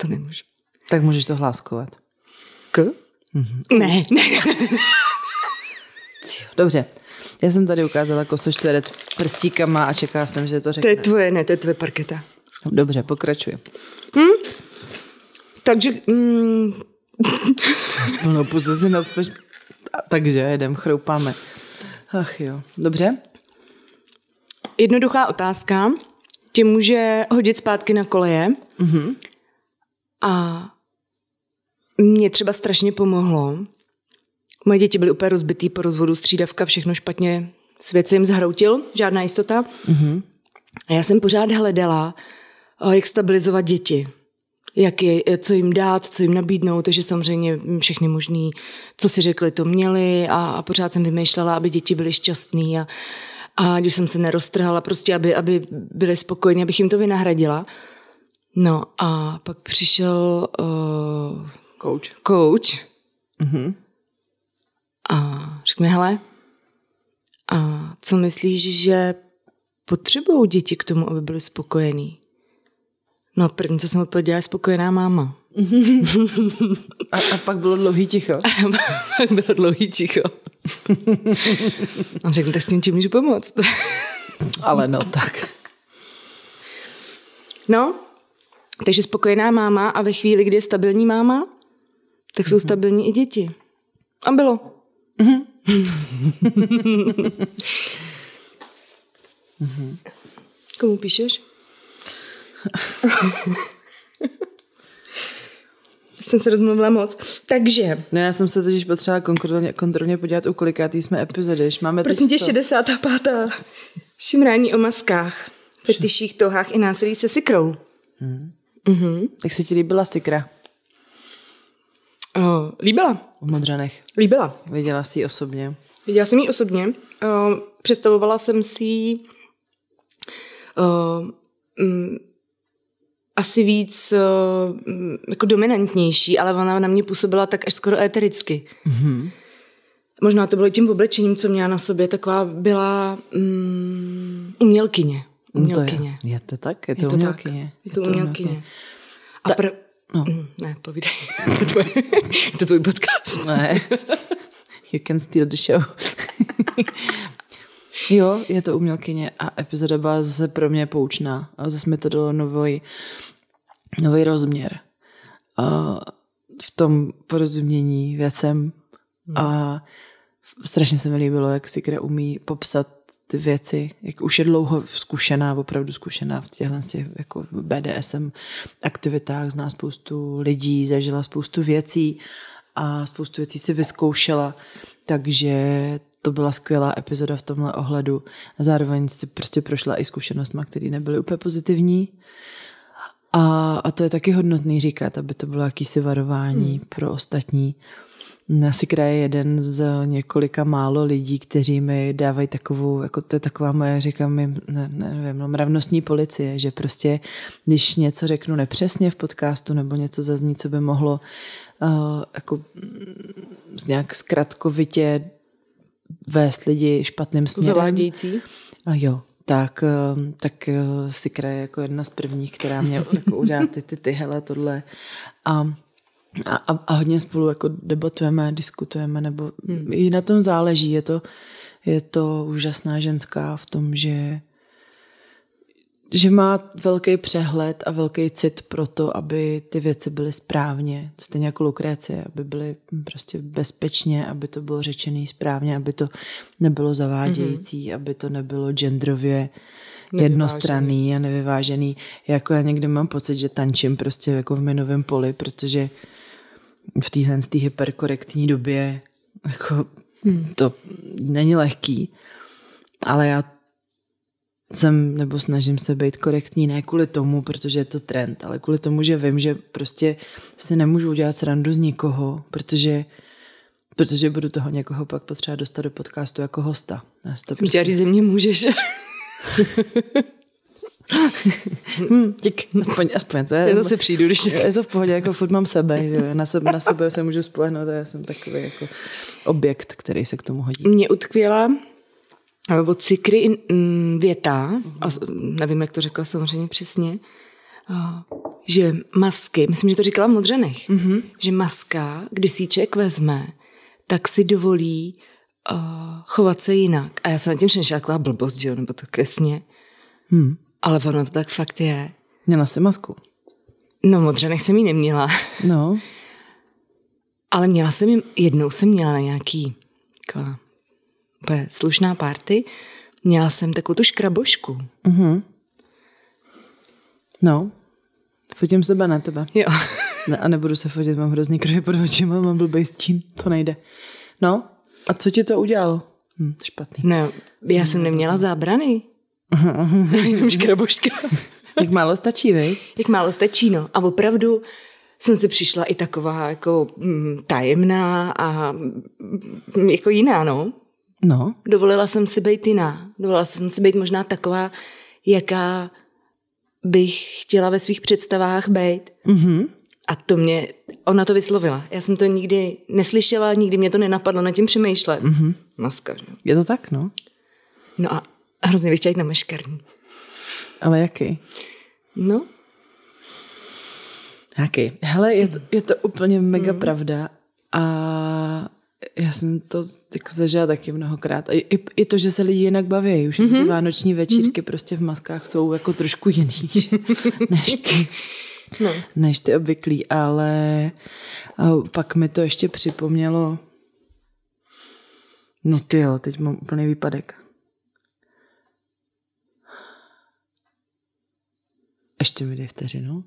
to nemůžu. Tak můžeš to hláskovat. K? Mm-hmm. Ne, ne. Dobře. Já jsem tady ukázala kosočtverec prstíkama a čekala jsem, že to To řekne. je tvoje, ne, to je tvoje parketa. Dobře, pokračuji. Takže... Mm, Plnou pusu si naspeš. Takže jedem, chroupáme. Ach jo, dobře. Jednoduchá otázka. Tě může hodit zpátky na koleje. Mm-hmm. A mě třeba strašně pomohlo. Moje děti byly úplně rozbitý po rozvodu, střídavka, všechno špatně, svět se jim zhroutil, žádná jistota. Mm-hmm. A já jsem pořád hledala, jak stabilizovat děti jak je, co jim dát, co jim nabídnout, takže samozřejmě všechny možný, co si řekli, to měli a, a pořád jsem vymýšlela, aby děti byly šťastný a, a když jsem se neroztrhala, prostě aby, aby byly spokojení, abych jim to vynahradila. No a pak přišel uh, coach. coach mm-hmm. a řekl mi, hele, a co myslíš, že potřebují děti k tomu, aby byly spokojený? No první, co jsem odpověděla, je spokojená máma. A, a pak bylo dlouhý ticho. <laughs> pak bylo dlouhý ticho. On řekl, tak s tím čím můžu pomoct. Ale no tak. No, takže spokojená máma a ve chvíli, kdy je stabilní máma, tak jsou mm-hmm. stabilní i děti. A bylo. Mm-hmm. <laughs> Komu píšeš? <laughs> jsem se rozmluvila moc. Takže. No já jsem se totiž potřeba kontrolně, kontrolně podívat, u kolikátý jsme epizody. Máme Prosím tě, 65. Šimrání o maskách, fetiších, tohách i násilí se sikrou. Hmm. Mm-hmm. Jak se ti líbila sikra? Uh, líbila. V Modřanech. Líbila. Viděla jsi ji osobně? Viděla jsem ji osobně. Uh, představovala jsem si ji uh, um, asi víc uh, jako dominantnější, ale ona na mě působila tak až skoro étericky. Mm-hmm. Možná to bylo tím oblečením, co měla na sobě, taková byla um, umělkyně. Umělkyně. No to je, je to tak? Je to, je to umělkyně? Tak. Je to, je to umělkyně. umělkyně. A Ta, pr- no. Mm, ne, povídej. <laughs> to je tvůj podcast. Ne. You can steal the show. <laughs> jo, je to umělkyně a epizoda byla zase pro mě poučná. A zase mi to dalo nový nový rozměr a v tom porozumění věcem hmm. a strašně se mi líbilo, jak Sikra umí popsat ty věci, jak už je dlouho zkušená, opravdu zkušená v těchto těch jako BDSM aktivitách, zná spoustu lidí, zažila spoustu věcí a spoustu věcí si vyzkoušela, takže to byla skvělá epizoda v tomhle ohledu. A zároveň si prostě prošla i zkušenostma, které nebyly úplně pozitivní a, a to je taky hodnotný říkat, aby to bylo jakýsi varování hmm. pro ostatní. Asi kraje jeden z několika málo lidí, kteří mi dávají takovou, jako to je taková moje, říkám mi, ne, nevím, no, mravnostní policie, že prostě, když něco řeknu nepřesně v podcastu nebo něco zazní, co by mohlo uh, jako mm, nějak zkratkovitě vést lidi špatným směrem. Zavádějící? A jo, tak, eh, tak eh, si kraje jako jedna z prvních, která mě <laughs> jako udělá ty, ty, ty, hele, tohle. A, a, a hodně spolu jako debatujeme, diskutujeme, nebo hmm. i na tom záleží. Je to, je to úžasná ženská v tom, že že má velký přehled a velký cit pro to, aby ty věci byly správně, stejně jako Lukrécie, aby byly prostě bezpečně, aby to bylo řečený správně, aby to nebylo zavádějící, mm-hmm. aby to nebylo genderově jednostranný a nevyvážený. Jako já někdy mám pocit, že tančím prostě jako v minovém poli, protože v téhle hyperkorektní době jako hmm. to není lehký, ale já jsem nebo snažím se být korektní ne kvůli tomu, protože je to trend, ale kvůli tomu, že vím, že prostě si nemůžu udělat srandu z nikoho, protože protože budu toho někoho pak potřeba dostat do podcastu jako hosta. Já to prostě... Tě mě můžeš. <laughs> hmm, dík, aspoň, aspoň co Já zase přijdu, když... Je to v pohodě, jako furt mám sebe, že na sebe, na sebe se můžu spolehnout a já jsem takový jako objekt, který se k tomu hodí. Mě utkvěla od Cikry mm, věta, a nevím, jak to řekla samozřejmě přesně, že masky, myslím, že to říkala v Modřenech, mm-hmm. že maska, když si člověk vezme, tak si dovolí uh, chovat se jinak. A já jsem na tím přemýšlela, taková blbost, že jo, nebo to kesně. Hmm. Ale ono to tak fakt je. Měla jsi masku? No, modřanek jsem jí neměla. No. <laughs> Ale měla jsem jim, jednou jsem měla na nějaký taková úplně slušná party, měla jsem takovou tu škrabošku. Mhm. No. Fotím sebe na tebe. Jo. Ne, a nebudu se fotit, mám hrozný kruhy pod očima, mám blbej stín, to nejde. No, a co ti to udělalo? Hm, špatný. No, já jsem neměla zábrany. <laughs> Jenom škraboška. Jak málo stačí, vej? Jak málo stačí, no. A opravdu jsem si přišla i taková jako mm, tajemná a mm, jako jiná, no. No. Dovolila jsem si být jiná. Dovolila jsem si být možná taková, jaká bych chtěla ve svých představách být. Mhm. A to mě, ona to vyslovila. Já jsem to nikdy neslyšela, nikdy mě to nenapadlo nad tím přemýšlet. Mm-hmm. Maska, že? Je to tak, no. No a hrozně bych chtěla jít na meškarní. Ale jaký? No, Jaký? Hele, je to, je to úplně mega mm. pravda a já jsem to jako zažila taky mnohokrát. A i, i to, že se lidi jinak baví. Už mm-hmm. ty vánoční večírky mm-hmm. prostě v maskách jsou jako trošku jiný <laughs> než ty, no. než ty obvyklý, ale a pak mi to ještě připomnělo no ty jo, teď mám úplný výpadek. Ještě mi dej vteřinu.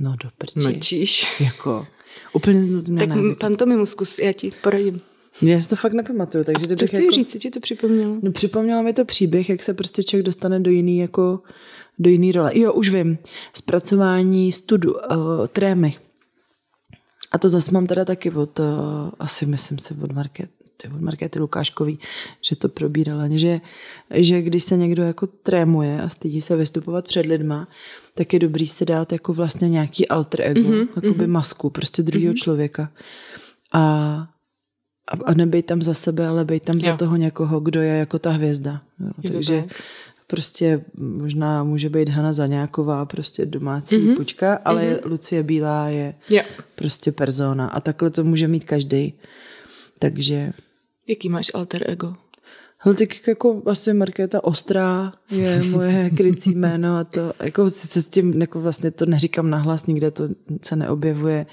No do prči. mlčíš. <laughs> Jako, úplně to Tak měla na jazyku. pantomimu zkus, já ti poradím. Já si to fakt nepamatuju, takže Co kdybych chci jako... říct, co ti to připomnělo? No, připomnělo mi to příběh, jak se prostě člověk dostane do jiný, jako, do jiný role. Jo, už vím. Zpracování studu, uh, trémy. A to zase mám teda taky od, uh, asi myslím si od Market, od Markety Lukáškový, že to probírala, že, že když se někdo jako trémuje a stydí se vystupovat před lidma, tak je dobrý si dát jako vlastně nějaký alter ego, mm-hmm, jakoby masku, prostě druhého mm-hmm. člověka. A, a, a nebej tam za sebe, ale bej tam jo. za toho někoho, kdo je jako ta hvězda. Jo. Je Takže tak. prostě možná může být Hana Zaňáková, prostě domácí Mhm. mm-hmm. pučka, ale mm-hmm. Lucie Bílá je Jo. prostě persona. A takhle to může mít každý. Takže Jaký máš alter ego? Hele, tak jako asi Markéta Ostrá je <laughs> moje krycí jméno a to, jako sice s tím, jako vlastně to neříkám nahlas, nikde to se neobjevuje.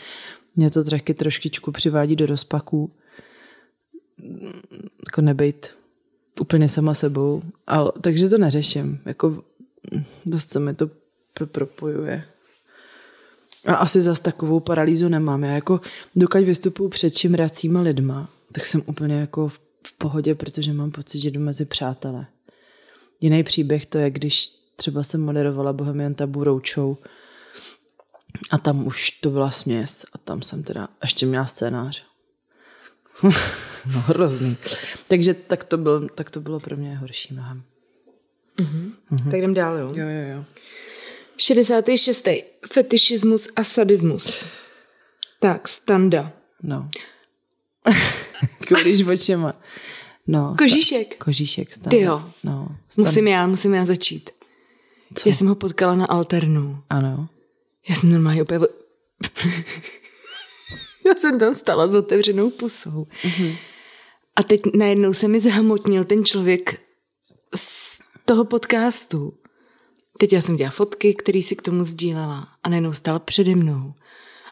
Mě to taky trošičku přivádí do rozpaků. Jako nebejt úplně sama sebou. Ale, takže to neřeším. Jako dost se mi to pro- propojuje. A asi zas takovou paralýzu nemám. Já jako dokud vystupuju před čimracíma lidma, tak jsem úplně jako v, v pohodě, protože mám pocit, že jdu mezi přátelé. Jiný příběh to je, když třeba jsem moderovala Bohemian Tabu Roadshow a tam už to byla směs a tam jsem teda ještě měla scénář. <laughs> no hrozný. Takže tak to, byl, tak to bylo pro mě horší mnohem. Tak jdem dál, jo? Jo, jo, jo. 66. Fetišismus a sadismus. Tak, standa. No. <laughs> Koulíš očima. No. Kožíšek. sta- Kožíšek. Standa. Ty jo. No. Stan- Musím já, musím já začít. Co? Já jsem ho potkala na Alternu. Ano. Já jsem normálně úplně... <laughs> já jsem tam stala s otevřenou pusou. Mm-hmm. A teď najednou se mi zahmotnil ten člověk z toho podcastu. Teď já jsem dělala fotky, který si k tomu sdílela a najednou stál přede mnou.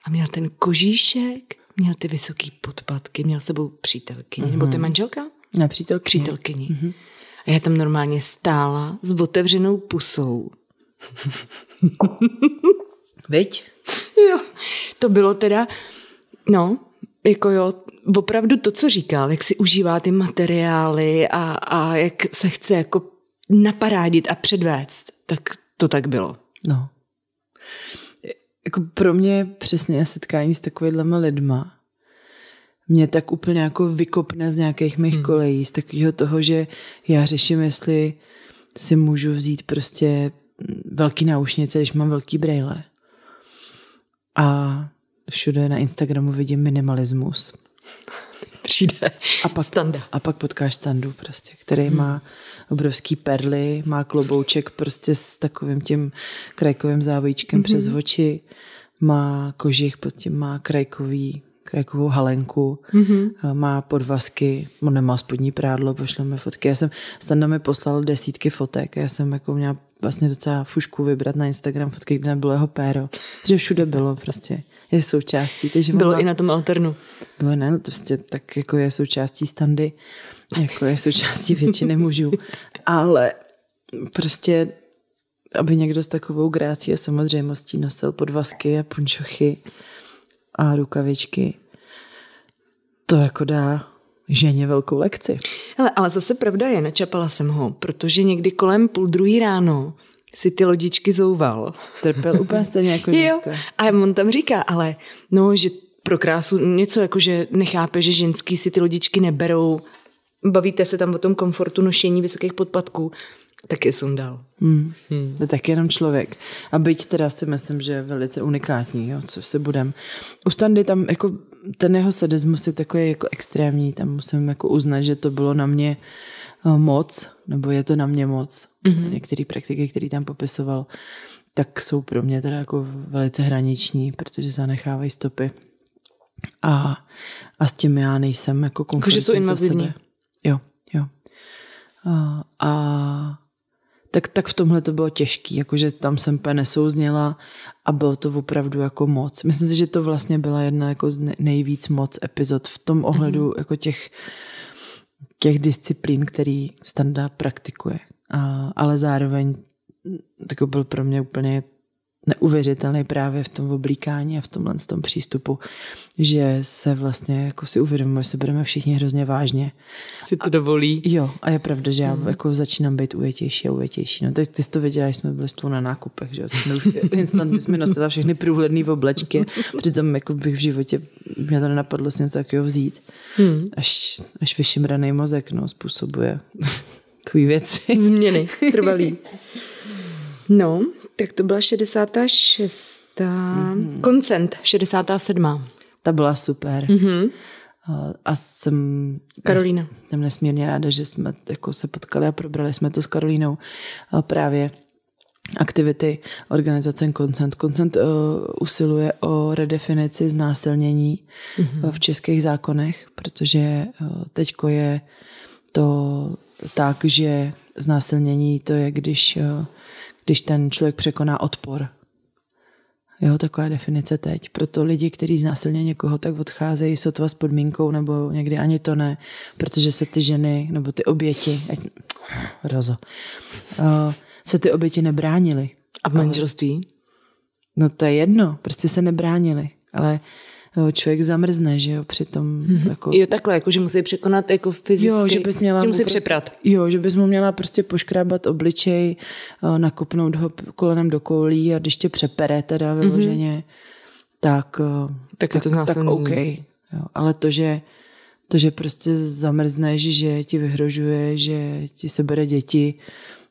A měl ten kožíšek, měl ty vysoký podpatky, měl s sebou přítelkyni, mm-hmm. nebo to je manželka? Na přítelkyni. Přítelkyni. Mm-hmm. A já tam normálně stála s otevřenou pusou. <laughs> Veď? Jo. To bylo teda, no, jako jo, opravdu to, co říkal, jak si užívá ty materiály a, a jak se chce jako naparádit a předvést, tak to tak bylo. No. Jako pro mě přesně setkání s takovýhlema lidma mě tak úplně jako vykopne z nějakých mých hmm. kolejí, z takového toho, že já řeším, jestli si můžu vzít prostě velký náušnice, když mám velký brejle. A všude na Instagramu vidím minimalismus. <laughs> Přijde A pak, standa. a pak potkáš standu prostě, který hmm. má obrovský perly, má klobouček prostě s takovým tím krajkovým závojíčkem hmm. přes oči, má kožich, pod tím má krajkový krajkovou halenku, mm-hmm. má podvazky, on nemá spodní prádlo, pošleme fotky. Já jsem, Standa mi poslal desítky fotek, já jsem jako měla vlastně docela fušku vybrat na Instagram fotky, kde nebylo jeho péro, že všude bylo prostě, je součástí. Takže bylo má, i na tom alternu. Bylo ne, no to prostě tak jako je součástí standy, jako je součástí většiny mužů, ale prostě aby někdo s takovou grácí a samozřejmostí nosil podvazky a punčochy a rukavičky, to jako dá ženě velkou lekci. Hele, ale zase pravda je, načapala jsem ho, protože někdy kolem půl druhý ráno si ty lodičky zouval. Trpěl úplně stejně jako <laughs> Jo, a on tam říká, ale no, že pro krásu něco jako, že nechápe, že ženský si ty lodičky neberou, bavíte se tam o tom komfortu nošení vysokých podpatků, tak je sundal. Hmm. Hmm. To je taky jenom člověk. A byť teda si myslím, že je velice unikátní, jo, co se budem. U Standy tam jako ten jeho sadismus je takový jako extrémní, tam musím jako uznat, že to bylo na mě eh, moc, nebo je to na mě moc. Mm-hmm. Některé praktiky, které tam popisoval, tak jsou pro mě teda jako velice hraniční, protože zanechávají stopy. A, a s tím já nejsem jako konfliktní. Jako, že jsou invazivní. Jo, jo. A, a tak, tak v tomhle to bylo těžký, jakože tam jsem úplně nesouzněla a bylo to opravdu jako moc. Myslím si, že to vlastně byla jedna jako z nejvíc moc epizod v tom ohledu mm-hmm. jako těch, těch disciplín, který Standa praktikuje. A, ale zároveň to byl pro mě úplně neuvěřitelný právě v tom oblíkání a v tomhle tom přístupu, že se vlastně jako si uvědomujeme, že se budeme všichni hrozně vážně. Si to dovolí. A, jo, a je pravda, že já mm. jako začínám být ujetější a ujetější. No tak ty jsi to věděla, že jsme byli spolu na nákupech, že jsme už <laughs> instantně jsme nosila všechny průhledné oblečky, přitom jako bych v životě mě to nenapadlo si něco takového vzít. Mm. Až, až vyšimraný mozek no, způsobuje <laughs> takové věci. Změny, trvalý. <laughs> No, tak to byla 66. Mm-hmm. Koncent, 67. Ta byla super. Mm-hmm. A jsem, Karolína. Jsem nesmírně ráda, že jsme jako se potkali a probrali jsme to s Karolínou právě aktivity organizace Consent. Consent uh, usiluje o redefinici znásilnění mm-hmm. v českých zákonech, protože uh, teďko je to tak, že znásilnění to je, když uh, když ten člověk překoná odpor. Jo, taková definice teď. Proto lidi, kteří znásilně někoho, tak odcházejí sotva s podmínkou, nebo někdy ani to ne, protože se ty ženy, nebo ty oběti, ať, rozo, uh, se ty oběti nebránily. A v manželství? No to je jedno, prostě se nebránili. Ale člověk zamrzne, že jo, přitom. Mm-hmm. Jako... Jo, takhle, jako že musí překonat jako fyzicky. Jo, že bys měla... Že musí prostě, přeprat. Jo, že bys mu měla prostě poškrábat obličej, nakopnout ho kolenem do koulí a když tě přepere teda vyloženě, mm-hmm. tak, tak, tak, to tak OK. Jo, ale to, že to, že prostě zamrzneš, že ti vyhrožuje, že ti sebere děti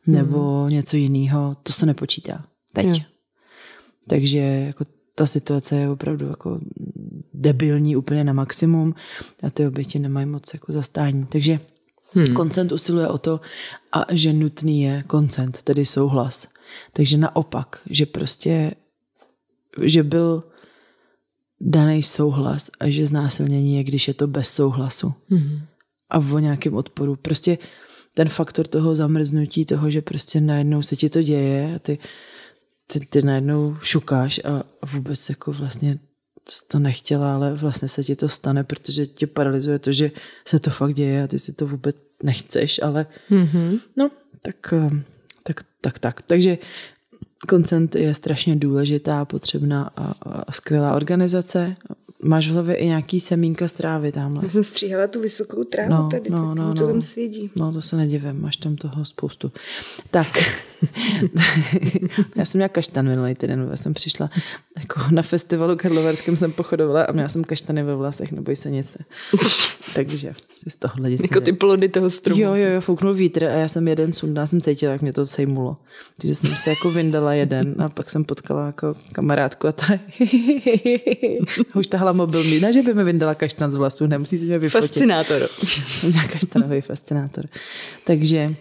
nebo mm. něco jiného, to se nepočítá teď. Jo. Takže jako ta situace je opravdu jako debilní úplně na maximum a ty oběti nemají moc jako zastání. Takže hmm. koncent usiluje o to, a že nutný je koncent, tedy souhlas. Takže naopak, že prostě, že byl daný souhlas a že znásilnění je, když je to bez souhlasu. Hmm. A o nějakém odporu. Prostě ten faktor toho zamrznutí, toho, že prostě najednou se ti to děje a ty, ty, ty najednou šukáš a vůbec jako vlastně to nechtěla, ale vlastně se ti to stane, protože tě paralyzuje to, že se to fakt děje a ty si to vůbec nechceš, ale mm-hmm. no, tak, eh, tak, tak, tak. Takže koncent je strašně důležitá, potřebná a, a skvělá organizace. Máš v hlavě i nějaký semínka z trávy tamhle. Já jsem stříhala tu vysokou trávu no, tady, no, tak no, to no. tam svědí. No, to se nedivím, máš tam toho spoustu. Tak, <laughs> já jsem měla kaštan minulý týden, já jsem přišla jako na festivalu Karlovarském jsem pochodovala a měla jsem kaštany ve vlasech, neboj se nic. Takže z toho hlediska. Jako ty plody toho stromu. Jo, jo, jo, fouknul vítr a já jsem jeden sundala, jsem cítila, jak mě to sejmulo. Takže jsem se jako vyndala jeden a pak jsem potkala jako kamarádku a ta <laughs> už tahala mobil mi, ne, že by mi vyndala kaštan z vlasů, nemusí se mě vyfotit. Fascinátor. jsem měla kaštanový fascinátor. Takže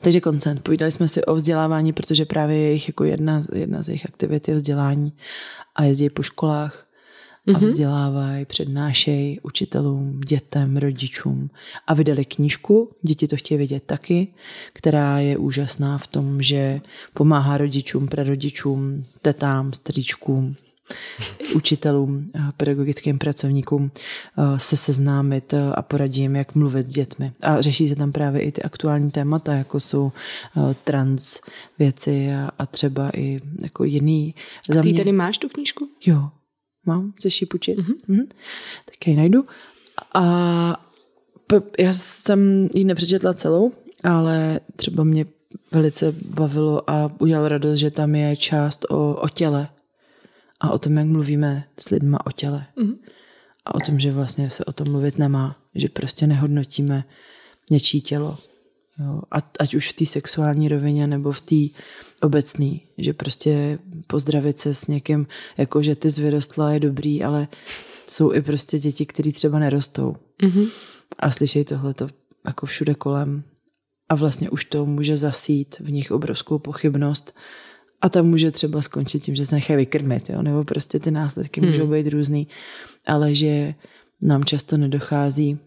takže koncent. Povídali jsme si o vzdělávání, protože právě jejich jako jedna, jedna z jejich aktivit je vzdělání a jezdí po školách a vzdělávají, přednášejí učitelům, dětem, rodičům. A vydali knížku, děti to chtějí vědět taky, která je úžasná v tom, že pomáhá rodičům, prarodičům, tetám, strýčkům, učitelům, pedagogickým pracovníkům eh, se seznámit eh, a poradit jim, jak mluvit s dětmi. A řeší se tam právě i ty aktuální témata, jako jsou eh, trans věci a, třeba i jako jiný. A ty mě... tady máš tu knížku? Jo, mám, chceš ji půjčit? Mm-hmm. Mm-hmm. Tak ji najdu. A já jsem ji nepřečetla celou, ale třeba mě velice bavilo a udělal radost, že tam je část o, o těle a o tom, jak mluvíme s lidma o těle. Mm-hmm. A o tom, že vlastně se o tom mluvit nemá, že prostě nehodnotíme něčí tělo. Jo? Ať už v té sexuální rovině nebo v té obecné, že prostě pozdravit se s někým, jako že ty zvyrostla je dobrý, ale jsou i prostě děti, které třeba nerostou. Mm-hmm. A slyšejí tohleto jako všude kolem. A vlastně už to může zasít v nich obrovskou pochybnost, a tam může třeba skončit tím, že se nechají vykrmit, jo? nebo prostě ty následky hmm. můžou být různý, ale že nám často nedochází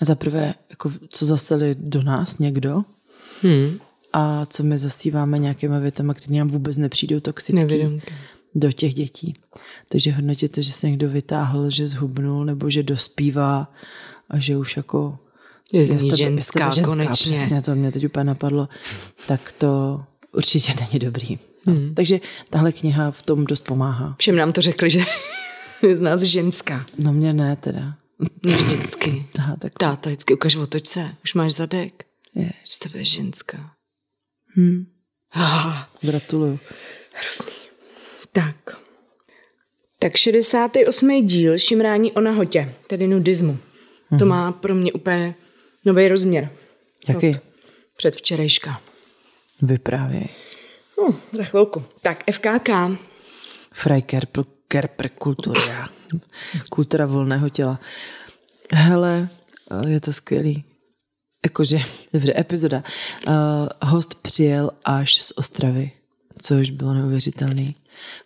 za prvé, jako co zaseli do nás někdo hmm. a co my zasíváme nějakýma větama, které nám vůbec nepřijdou toxický do těch dětí. Takže hodnotit to, že se někdo vytáhl, že zhubnul nebo že dospívá a že už jako je ženská, ženská, konečně. Přesně, to mě teď úplně napadlo. Tak to určitě není dobrý. No. Hmm. Takže tahle kniha v tom dost pomáhá. Všem nám to řekli, že <laughs> je z nás ženská. No mě ne teda. Vždycky. Tá, tak. Táta vždycky ukaž otoč se, už máš zadek. Je. Že tebe je ženská. Hmm. Ah. <laughs> Gratuluju. Hrozný. Tak. Tak 68. díl Šimrání o nahotě, tedy nudismu. Hmm. To mhm. má pro mě úplně nový rozměr. Jaký? Před včerejška. Vyprávěj. No, za chvilku. Tak FKK. Freikerper kultura. Kultura volného těla. Hele, eh, je to skvělý. Jakože, dobře, epizoda. Uh, host přijel až z Ostravy, což bylo neuvěřitelný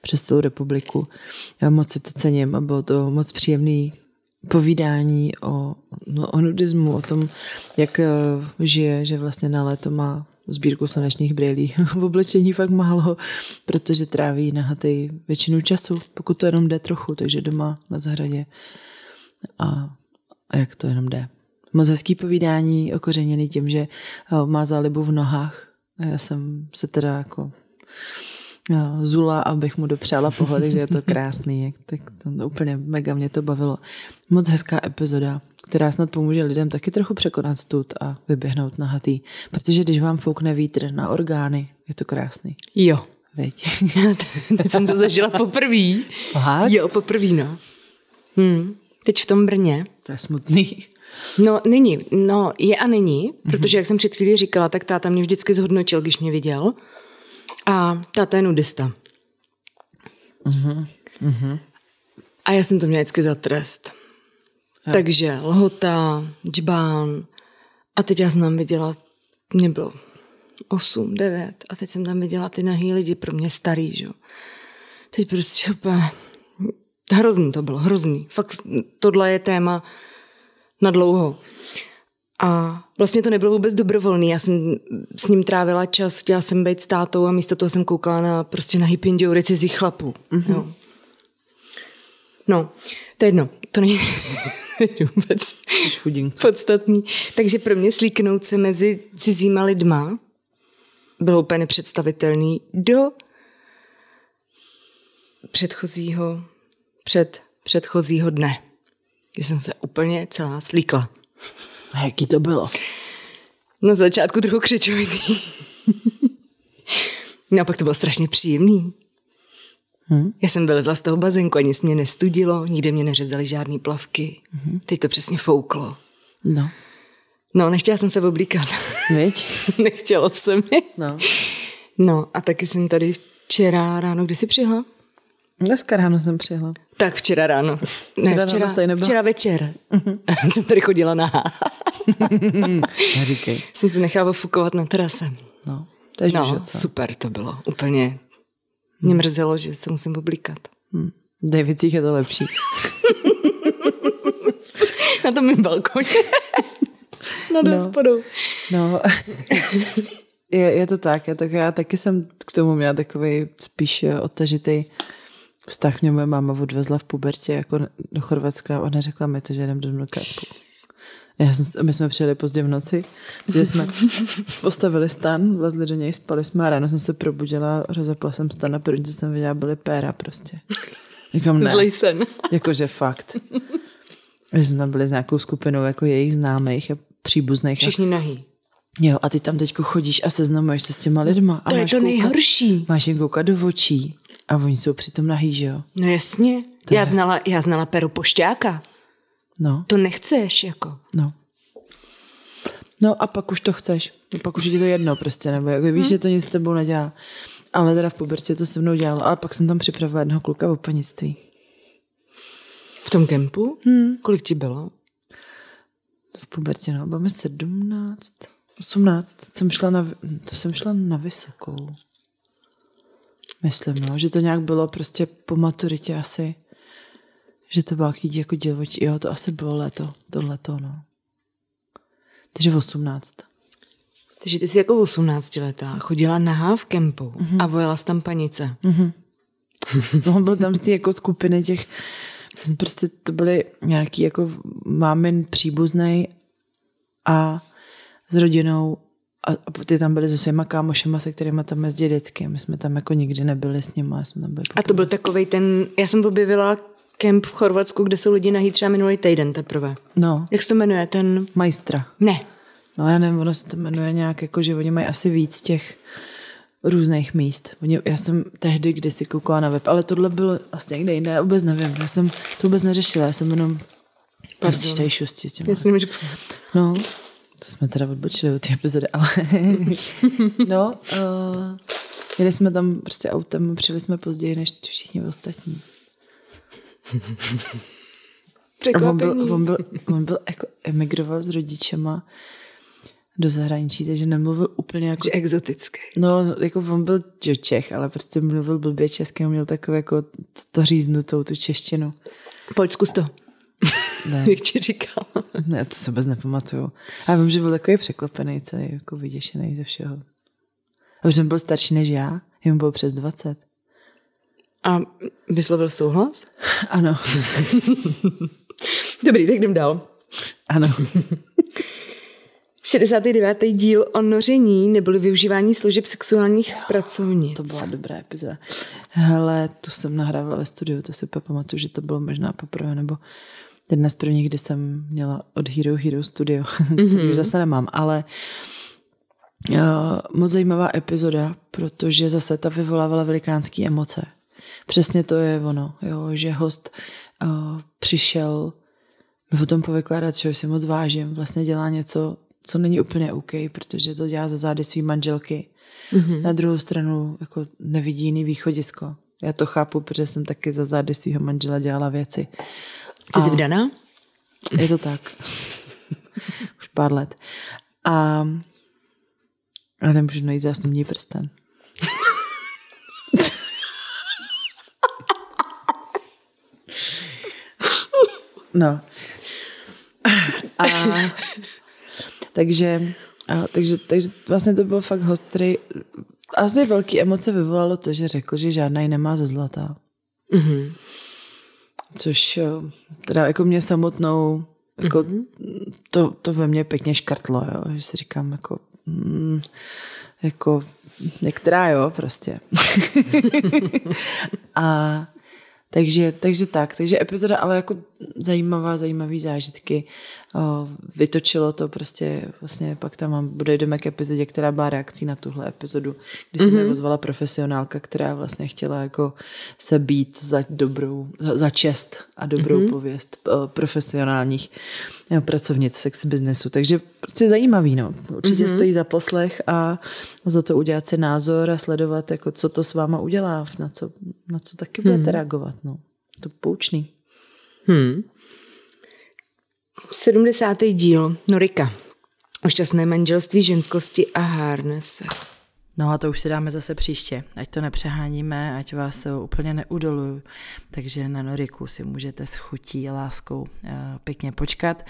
přes celou republiku. Já moc si to cením a bylo to moc příjemný povídání o, no, o nudismu, o tom, jak uh, žije, že vlastně na léto má sbírku slunečních brýlí. <laughs> v oblečení fakt málo, protože tráví na haty většinu času, pokud to jenom jde trochu, takže doma na zahradě. A, a jak to jenom jde. Moc hezký povídání, okořeněný tím, že eh, má zálibu v nohách. Já jsem se teda jako Zula, abych mu dopřála pohledy, že je to krásný. Tak to úplně mega mě to bavilo. Moc hezká epizoda, která snad pomůže lidem taky trochu překonat stud a vyběhnout na hatý. Protože když vám foukne vítr na orgány, je to krásný. Jo. Veď. <laughs> Teď jsem to zažila poprvé. Jo, poprvé, no. Hmm. Teď v tom Brně. To je smutný. No, není. No, je a není, protože, jak jsem před chvílí říkala, tak táta mě vždycky zhodnotil, když mě viděl. A táta je nudista. Uh-huh. Uh-huh. A já jsem to měla vždycky za trest. Jo. Takže lhota, džbán. A teď já jsem tam viděla, mě bylo 8, 9 a teď jsem tam viděla ty nahý lidi, pro mě starý, že jo. Teď prostě úplně hrozný to bylo, hrozný. Fakt tohle je téma na dlouho. A vlastně to nebylo vůbec dobrovolný. Já jsem s ním trávila čas, chtěla jsem být s tátou a místo toho jsem koukala na prostě na hypindiory cizích chlapů. Mm-hmm. Jo. No, to je jedno. To není <laughs> vůbec podstatný. Takže pro mě slíknout se mezi cizíma lidma bylo úplně nepředstavitelný do předchozího, před předchozího dne, kdy jsem se úplně celá slíkla. A jaký to bylo? Na začátku trochu křičovitý. <laughs> no a pak to bylo strašně příjemný. Hmm? Já jsem vylezla z toho bazénku, ani mě nestudilo, nikde mě neřezali žádný plavky. Hmm. Teď to přesně fouklo. No. No, nechtěla jsem se oblíkat. Víď? <laughs> Nechtělo se mi. No. No a taky jsem tady včera ráno, kdy jsi přihla? Dneska ráno jsem přihla. Tak včera ráno. Ne, včera, včera, ráno včera večer. <laughs> Uh-huh. jsem tady chodila na <laughs> Neříkej. Jsem se nechala fukovat na terase. No, to je no, super to bylo. Úplně mě hmm. mrzelo, že se musím oblíkat. Hmm. V Davicích je to lepší. <laughs> Na tom mým balkoně. Nad no, hospodou. No, je, je to tak. Já, tak. já taky jsem k tomu měla takový spíš eh, odtažitý vztah. Mě moje máma odvezla v pubertě jako do Chorvatska a neřekla mi to, že jdem do Mnukápu. Já jsem, my jsme přijeli pozdě v noci, že jsme <laughs> postavili stan, vlezli do něj, spali jsme a ráno jsem se probudila, rozepla jsem stan a první, co jsem viděla, byly péra prostě. Říkám, ne. Zlej sen. <laughs> Jakože fakt. My jsme tam byli s nějakou skupinou jako jejich známých a příbuzných. Všichni nahý. Jo, a ty tam teďko chodíš a seznamuješ se s těma lidma. A to je to koukat, nejhorší. Máš jim koukat do očí a oni jsou přitom nahý, že jo? No jasně. To já, je... znala, já znala peru pošťáka. No. To nechceš, jako. No. No a pak už to chceš. Pak už je to jedno prostě, nebo jako víš, hmm. že to nic s tebou nedělá. Ale teda v pubertě to se mnou dělalo. Ale pak jsem tam připravila jednoho kluka v opanictví. V tom kempu? Hmm. Kolik ti bylo? V pubertě, no, bylo mi 17, 18. Jsem šla na, to jsem šla na vysokou. Myslím, no, že to nějak bylo prostě po maturitě asi, že to bylo jaký jako dělvočí. Jo, to asi bylo léto, to leto, no. Takže 18. Takže ty jsi jako 18 letá chodila na v kempu mm-hmm. a vojela z tam panice. Mm-hmm. no, byl tam z té jako skupiny těch, prostě to byly nějaký jako mámin příbuznej a s rodinou a, a ty tam byli se svýma kámošema, se kterými tam jezdí vždycky. My jsme tam jako nikdy nebyli s nimi. Jsme tam byli a to byl takový ten, já jsem objevila kemp v Chorvatsku, kde jsou lidi nahý třeba minulý týden teprve. No. Jak se to jmenuje? Ten... Majstra. Ne. No já nevím, ono se to jmenuje nějak, jako že oni mají asi víc těch různých míst. Oni, já jsem tehdy kdysi koukala na web, ale tohle bylo asi někde jinde, já vůbec nevím. Já jsem to vůbec neřešila, já jsem jenom prostě tady šustí s těma. No, to jsme teda odbočili od té epizody, ale <laughs> no, uh, jeli jsme tam prostě autem, přijeli jsme později než všichni ostatní. On byl, on byl, on byl jako emigroval s rodičema do zahraničí, takže nemluvil úplně jako... Že exotický. No, jako on byl Čech, ale prostě mluvil blbě česky, měl takové jako to říznutou, tu češtinu. Pojď zkus to. Ne. <laughs> Jak ti říkal. Ne, to se vůbec nepamatuju. Já vím, že byl takový překvapený, celý jako vyděšený ze všeho. A už jsem byl starší než já, jemu bylo přes 20. A vyslovil souhlas? <laughs> Ano. <laughs> Dobrý, tak jdem dál. Ano. 69. díl o noření neboli využívání služeb sexuálních pracovnic. To byla dobrá epizoda. Hele, tu jsem nahrávala ve studiu, to si pamatuju, že to bylo možná poprvé, nebo jedna z prvních, kdy jsem měla od Hero Hero Studio. <laughs> Mm-hmm. už zase nemám, ale uh, moc zajímavá epizoda, protože zase ta vyvolávala velikánské emoce. Přesně to je ono, jo, že host uh, přišel mi o tom povykládat, že si moc vážím, vlastně dělá něco, co není úplně OK, protože to dělá za zády svý manželky. Mm-hmm. Na druhou stranu jako nevidí jiný východisko. Já to chápu, protože jsem taky za zády svého manžela dělala věci. Ty jsi vdaná? Je to tak. Už pár let. A, a nemůžu najít zásnubní prsten. no. A takže, a, takže, takže vlastně to byl fakt host, který asi velký emoce vyvolalo to, že řekl, že žádná nemá ze zlata. Mm-hmm. Což teda jako mě samotnou jako mm-hmm. to, to ve mně pěkně škrtlo, jo, že si říkám jako mm, jako některá jo, prostě. <laughs> a takže, takže tak, takže epizoda ale jako zajímavá, zajímavý zážitky. O, vytočilo to prostě, vlastně pak tam mám, bude jdeme k epizodě, která byla reakcí na tuhle epizodu, kdy se mm-hmm. mě ozvala profesionálka, která vlastně chtěla jako se být za dobrou, za, za čest a dobrou mm-hmm. pověst o, profesionálních jo, pracovnic v sex businessu. Takže prostě zajímavý, no. Určitě mm-hmm. stojí za poslech a za to udělat si názor a sledovat, jako co to s váma udělá, na co, na co taky budete mm-hmm. reagovat, no. To poučný. Hmm. 70. díl Norika o šťastné manželství, ženskosti a hárnese. No a to už si dáme zase příště, ať to nepřeháníme, ať vás úplně neudoluju. Takže na Noriku si můžete s chutí a láskou uh, pěkně počkat.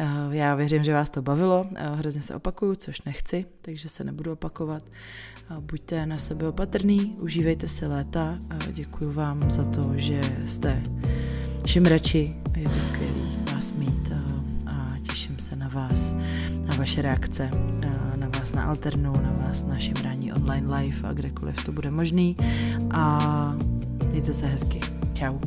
Uh, já věřím, že vás to bavilo, uh, hrozně se opakuju, což nechci, takže se nebudu opakovat. Buďte na sebe opatrný, užívejte si léta a děkuji vám za to, že jste šimrači, je to skvělý vás mít a těším se na vás, na vaše reakce, na vás na Alternu, na vás na šimrání online live a kdekoliv to bude možný a mějte se hezky. Ciao.